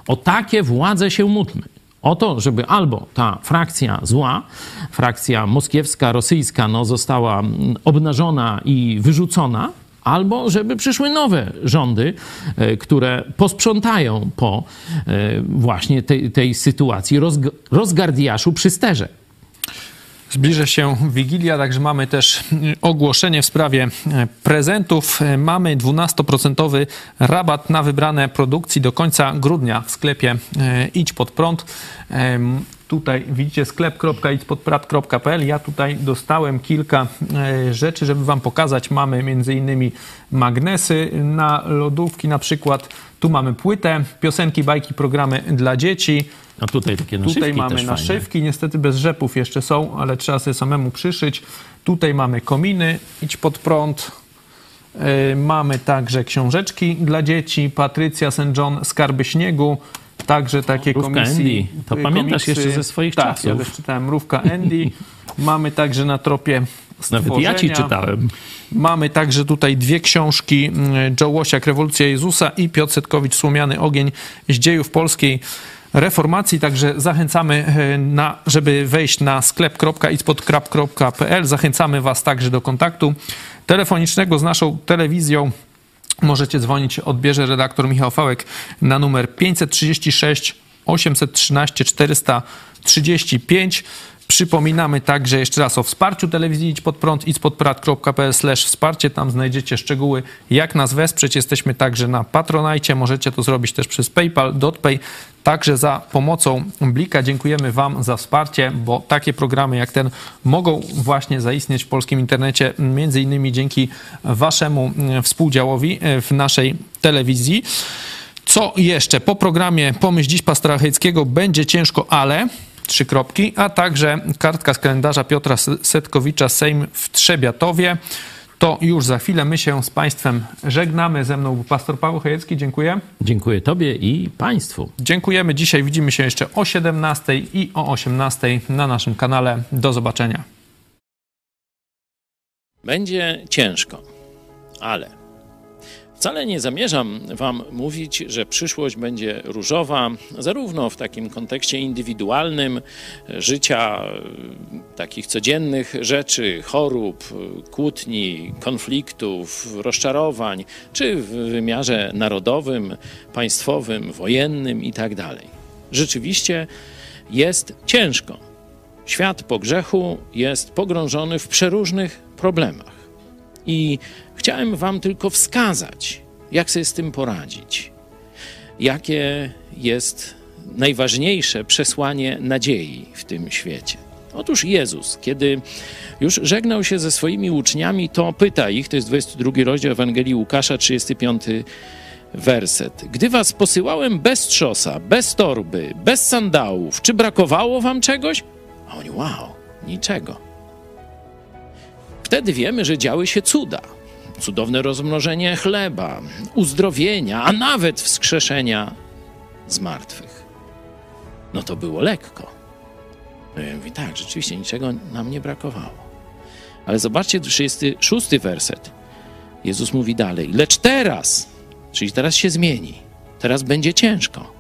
O takie władze się módlmy. O to, żeby albo ta frakcja zła, frakcja moskiewska, rosyjska, no, została mm, obnażona i wyrzucona, albo żeby przyszły nowe rządy, e, które posprzątają po e, właśnie tej, tej sytuacji rozg- rozgardiaszu przy sterze. Zbliża się Wigilia, także mamy też ogłoszenie w sprawie e, prezentów. E, Mamy 12% rabat na wybrane produkcji do końca grudnia w sklepie e, Idź Pod Prąd. Tutaj widzicie sklep.idźpodprad.pl. Ja tutaj dostałem kilka e, rzeczy, żeby wam pokazać. Mamy między innymi magnesy na lodówki na przykład. Tu mamy płytę, piosenki, bajki, programy dla dzieci. A tutaj takie naszywki Tutaj mamy naszywki, niestety bez rzepów jeszcze są, ale trzeba sobie samemu przyszyć. Tutaj mamy kominy, idź pod prąd. Yy, mamy także książeczki dla dzieci, Patrycja St. John, Skarby Śniegu, także takie Mrówka komisji. Andy. To yy, pamiętasz jeszcze ze swoich tak, czasów. ja też czytałem Mrówka Andy. mamy także na tropie Nawet ja ci stworzenia. czytałem. Mamy także tutaj dwie książki mm, Joe Łosiak, Rewolucja Jezusa i Piotr Setkowicz, Słomiany Ogień z dziejów polskiej reformacji, także zachęcamy, e, na, żeby wejść na sklep.ispodkrap.pl. Zachęcamy Was także do kontaktu telefonicznego z naszą telewizją. Możecie dzwonić, odbierze redaktor Michał Fałek na numer 536 813 435. Przypominamy także jeszcze raz o wsparciu telewizji Idź Pod Prąd, wsparcie. Tam znajdziecie szczegóły, jak nas wesprzeć. Jesteśmy także na Patronajcie. Możecie to zrobić też przez PayPal, DotPay. Także za pomocą Blika dziękujemy Wam za wsparcie, bo takie programy jak ten mogą właśnie zaistnieć w polskim internecie, między innymi dzięki Waszemu współdziałowi w naszej telewizji. Co jeszcze? Po programie Pomyśl dziś pastora Hejckiego będzie ciężko, ale trzy kropki, a także kartka z kalendarza Piotra Setkowicza Sejm w Trzebiatowie. To już za chwilę my się z Państwem żegnamy. Ze mną był pastor Paweł Chojecki. Dziękuję. Dziękuję Tobie i Państwu. Dziękujemy. Dzisiaj widzimy się jeszcze o 17 i o 18 na naszym kanale. Do zobaczenia. Będzie ciężko, ale Wcale nie zamierzam Wam mówić, że przyszłość będzie różowa, zarówno w takim kontekście indywidualnym życia, takich codziennych rzeczy, chorób, kłótni, konfliktów, rozczarowań, czy w wymiarze narodowym, państwowym, wojennym itd. Tak Rzeczywiście jest ciężko. Świat po grzechu jest pogrążony w przeróżnych problemach. I chciałem Wam tylko wskazać, jak sobie z tym poradzić. Jakie jest najważniejsze przesłanie nadziei w tym świecie. Otóż Jezus, kiedy już żegnał się ze swoimi uczniami, to pyta ich, to jest 22 rozdział Ewangelii Łukasza, 35 werset. Gdy was posyłałem bez trzosa, bez torby, bez sandałów, czy brakowało wam czegoś? A oni, wow, niczego. Wtedy wiemy, że działy się cuda. Cudowne rozmnożenie chleba, uzdrowienia, a nawet wskrzeszenia z martwych. No to było lekko. No ja mówię, tak, rzeczywiście niczego nam nie brakowało. Ale zobaczcie 36 werset. Jezus mówi dalej, lecz teraz, czyli teraz się zmieni, teraz będzie ciężko.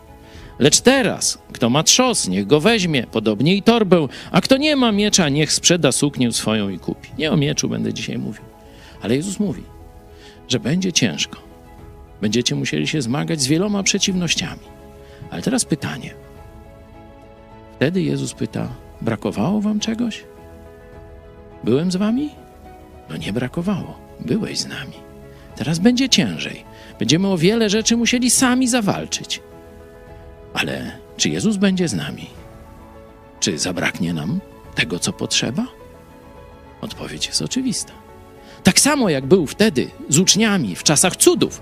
Lecz teraz, kto ma trzos, niech go weźmie, podobnie i torbę, a kto nie ma miecza, niech sprzeda suknię swoją i kupi. Nie o mieczu będę dzisiaj mówił, ale Jezus mówi, że będzie ciężko. Będziecie musieli się zmagać z wieloma przeciwnościami. Ale teraz pytanie. Wtedy Jezus pyta: Brakowało wam czegoś? Byłem z wami? No nie brakowało. Byłeś z nami. Teraz będzie ciężej. Będziemy o wiele rzeczy musieli sami zawalczyć. Ale czy Jezus będzie z nami? Czy zabraknie nam tego, co potrzeba? Odpowiedź jest oczywista. Tak samo jak był wtedy z uczniami w czasach cudów,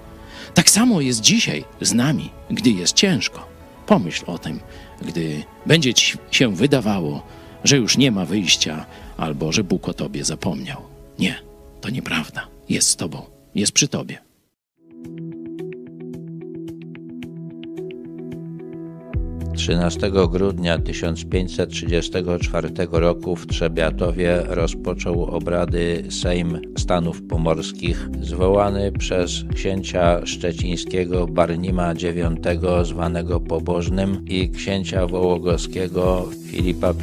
tak samo jest dzisiaj z nami, gdy jest ciężko. Pomyśl o tym, gdy będzie ci się wydawało, że już nie ma wyjścia albo że Bóg o tobie zapomniał. Nie, to nieprawda. Jest z tobą, jest przy tobie. 13 grudnia 1534 roku w Trzebiatowie rozpoczął obrady Sejm Stanów Pomorskich, zwołany przez księcia szczecińskiego Barnima IX, zwanego Pobożnym, i księcia wołogowskiego Filipa I.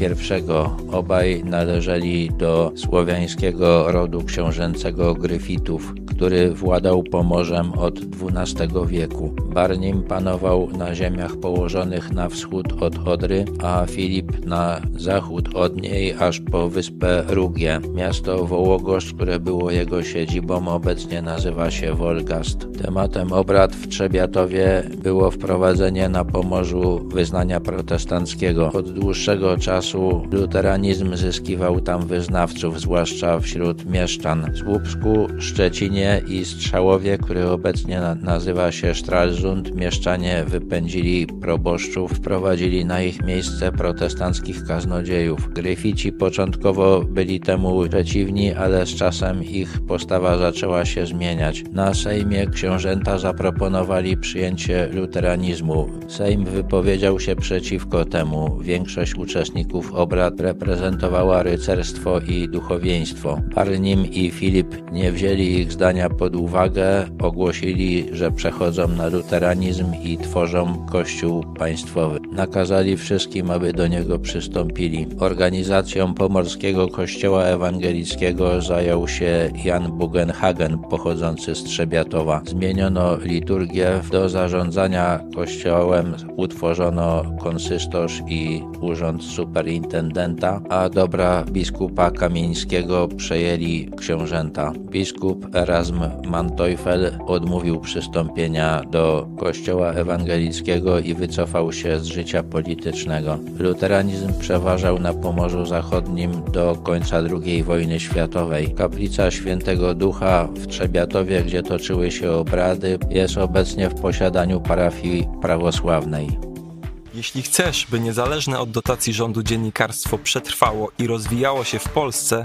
Obaj należeli do słowiańskiego rodu książęcego Gryfitów, który władał Pomorzem od XII wieku. Barnim panował na ziemiach położonych na wschód od Odry, a Filip na zachód od niej aż po wyspę Rugie. Miasto Wołogosz, które było jego siedzibą, obecnie nazywa się Wolgast. Tematem obrad w Trzebiatowie było wprowadzenie na Pomorzu wyznania protestanckiego. Od dłuższego czasu luteranizm zyskiwał tam wyznawców, zwłaszcza wśród mieszczan. W Słupsku, Szczecinie i Strzałowie, który obecnie nazywa się Stralsund, mieszczanie wypędzili proboszczów, wprowadzili na ich miejsce protestanckich kaznodziejów. Gryfici początkowo byli temu przeciwni, ale z czasem ich postawa zaczęła się zmieniać. Na Sejmie książęta zaproponowali przyjęcie luteranizmu. Sejm wypowiedział się przeciwko temu. Większość uczestników obrad reprezentowała rycerstwo i duchowieństwo. Barnim i Filip nie wzięli ich zdania pod uwagę, ogłosili, że przechodzą na luteranizm i tworzą kościół państwowy. Nakazali wszystkim, aby do niego przystąpili. Organizacją pomorskiego kościoła ewangelickiego zajął się Jan Bugenhagen, pochodzący z Trzebiatowa. Zmieniono liturgię, do zarządzania kościołem utworzono konsystorz i urząd superintendenta, a dobra biskupa kamieńskiego przejęli książęta. Biskup Erasm Manteuffel odmówił przystąpienia do kościoła ewangelickiego i wycofał się z życia politycznego. Luteranizm przeważał na Pomorzu Zachodnim do końca II wojny światowej. Kaplica Świętego Ducha w Trzebiatowie, gdzie toczyły się obrady, jest obecnie w posiadaniu parafii prawosławnej. Jeśli chcesz, by niezależne od dotacji rządu dziennikarstwo przetrwało i rozwijało się w Polsce,